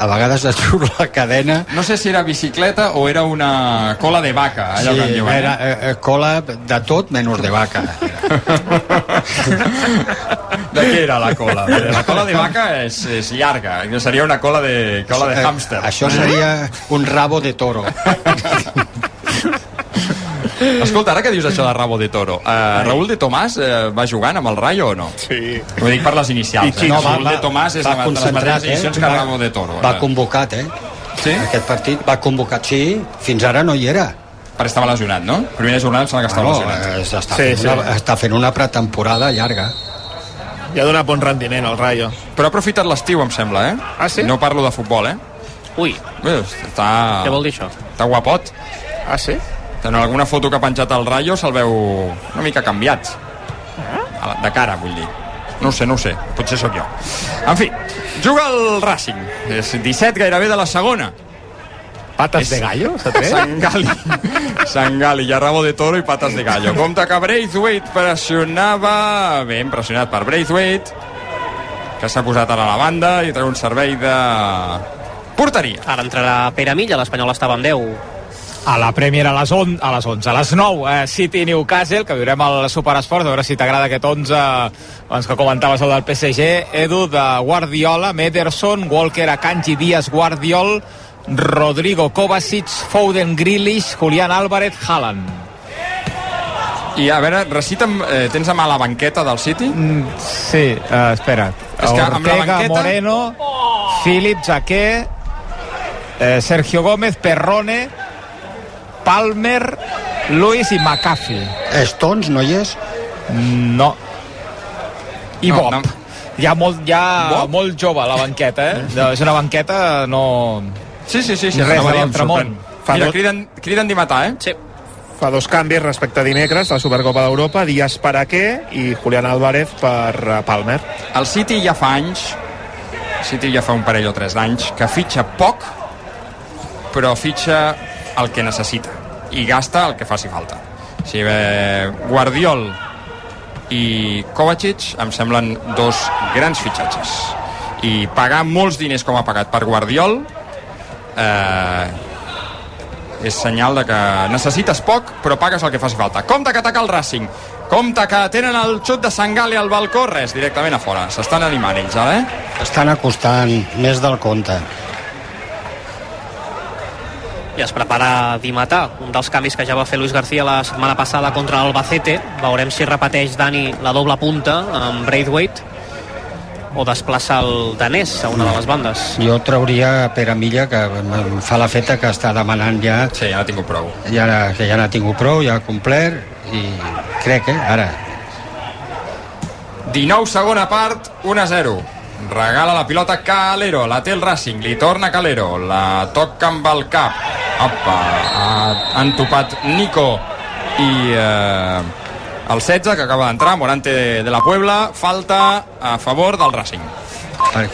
Speaker 4: a vegades et surt la cadena...
Speaker 2: No sé si era bicicleta o era una cola de vaca, allò que en diuen.
Speaker 4: era eh, eh, cola de tot menys de vaca. [laughs]
Speaker 2: De què era la cola? Perquè La cola de vaca és, és llarga, seria una cola de, cola de
Speaker 4: Eh,
Speaker 2: hàmster.
Speaker 4: Això seria un rabo de toro. [laughs]
Speaker 2: Escolta, ara que dius això de rabo de toro, uh, Raúl de Tomàs uh, va jugant amb el Rayo o no?
Speaker 1: Sí.
Speaker 2: Ho dic per les inicials. Eh?
Speaker 4: No, va,
Speaker 2: Raúl
Speaker 4: va,
Speaker 2: de Tomàs és
Speaker 4: va
Speaker 2: de, de les mateixes
Speaker 4: eh?
Speaker 2: edicions que
Speaker 4: Va-
Speaker 2: Rabo de Toro.
Speaker 4: Va
Speaker 2: eh?
Speaker 4: convocat, eh?
Speaker 2: Sí?
Speaker 4: Aquest partit va convocat, sí. Fins ara no hi era.
Speaker 2: Perquè estava lesionat, no? Primera jornada em sembla que estava
Speaker 4: No,
Speaker 2: lesionat.
Speaker 4: eh, està,
Speaker 1: Sí,
Speaker 4: fent
Speaker 1: sí.
Speaker 4: Una, està fent una pretemporada llarga.
Speaker 1: Ja ha donat bon rendiment al Rayo.
Speaker 2: Però ha aprofitat l'estiu, em sembla, eh?
Speaker 1: Ah, sí?
Speaker 2: No parlo de futbol, eh?
Speaker 3: Ui,
Speaker 2: Bé, està...
Speaker 3: què vol dir això?
Speaker 2: Està guapot.
Speaker 1: Ah, sí?
Speaker 2: En alguna foto que ha penjat al Rayo se'l veu una mica canviat. La- De cara, vull dir. No ho sé, no ho sé. Potser sóc jo. En fi, juga el Racing. És 17 gairebé de la segona.
Speaker 1: Patas de gallo?
Speaker 2: Sangali. Sangali, [laughs] ja rabo de toro i patas de gallo. Compte que Braithwaite pressionava... Ben pressionat per Braithwaite, que s'ha posat ara a la banda i treu un servei de porteria.
Speaker 3: Ara entrarà Pere Milla, l'Espanyol estava amb 10.
Speaker 5: A la Premier a les, on, a les 11, a les 9, eh, City Newcastle, que viurem al Superesport, a veure si t'agrada aquest 11, abans que comentaves el del PSG, Edu de Guardiola, Mederson, Walker, Akanji, Díaz, Guardiol, Rodrigo Kovacic, Foden, Grealish, Julián Álvarez, Haaland.
Speaker 2: I a veure, recita'm, eh, tens a mà la banqueta del City?
Speaker 5: Mm, sí, uh, espera.
Speaker 2: És que amb la
Speaker 5: Ortega,
Speaker 2: banqueta-
Speaker 5: Moreno, Philip, Jaqué, eh, Sergio Gómez, Perrone, Palmer, Luis i McAfee.
Speaker 4: Stones no hi és?
Speaker 5: No. I
Speaker 2: No,
Speaker 5: Bob.
Speaker 2: no.
Speaker 5: Hi ha molt, hi ha
Speaker 2: Bob?
Speaker 5: molt jove a la banqueta, eh? No, és una banqueta, no...
Speaker 2: Sí, sí, sí. sí
Speaker 5: Res de.
Speaker 1: Fa
Speaker 2: Mira, criden, criden Dimatà, eh?
Speaker 3: Sí.
Speaker 1: Fa dos canvis respecte a dimecres, la Supercopa d'Europa, Díaz per Aké i Julián Álvarez per eh, Palmer.
Speaker 2: El City ja fa anys, el City ja fa un parell o tres d'anys, que fitxa poc, però fitxa el que necessita i gasta el que faci falta. O sigui, eh, Guardiol i Kovacic em semblen dos grans fitxatges. i pagar molts diners com ha pagat per Guardiol eh, és senyal de que necessites poc però pagues el que faci falta compte que ataca el Racing compte que tenen el xut de Sangale al balcó res, directament a fora s'estan animant ells ara eh?
Speaker 4: Estan acostant més del compte.
Speaker 3: I es prepara Dimatà, un dels canvis que ja va fer Luis García la setmana passada contra l'Albacete. Veurem si repeteix Dani la doble punta amb Braithwaite o desplaça el danès a una de les bandes.
Speaker 4: Jo trauria Pere Milla, que em fa la feta que està demanant ja...
Speaker 2: Sí, ja n'ha tingut prou.
Speaker 4: Ja, que ja n'ha tingut prou, ja ha complert, i crec que ara
Speaker 2: 19 segona part, 1 a 0. Regala la pilota Calero, la té el Racing, li torna Calero, la toca amb el cap. Opa, ha- han topat Nico i eh, el 16 que acaba d'entrar, Morante de la Puebla, falta a favor del Racing.
Speaker 4: perquè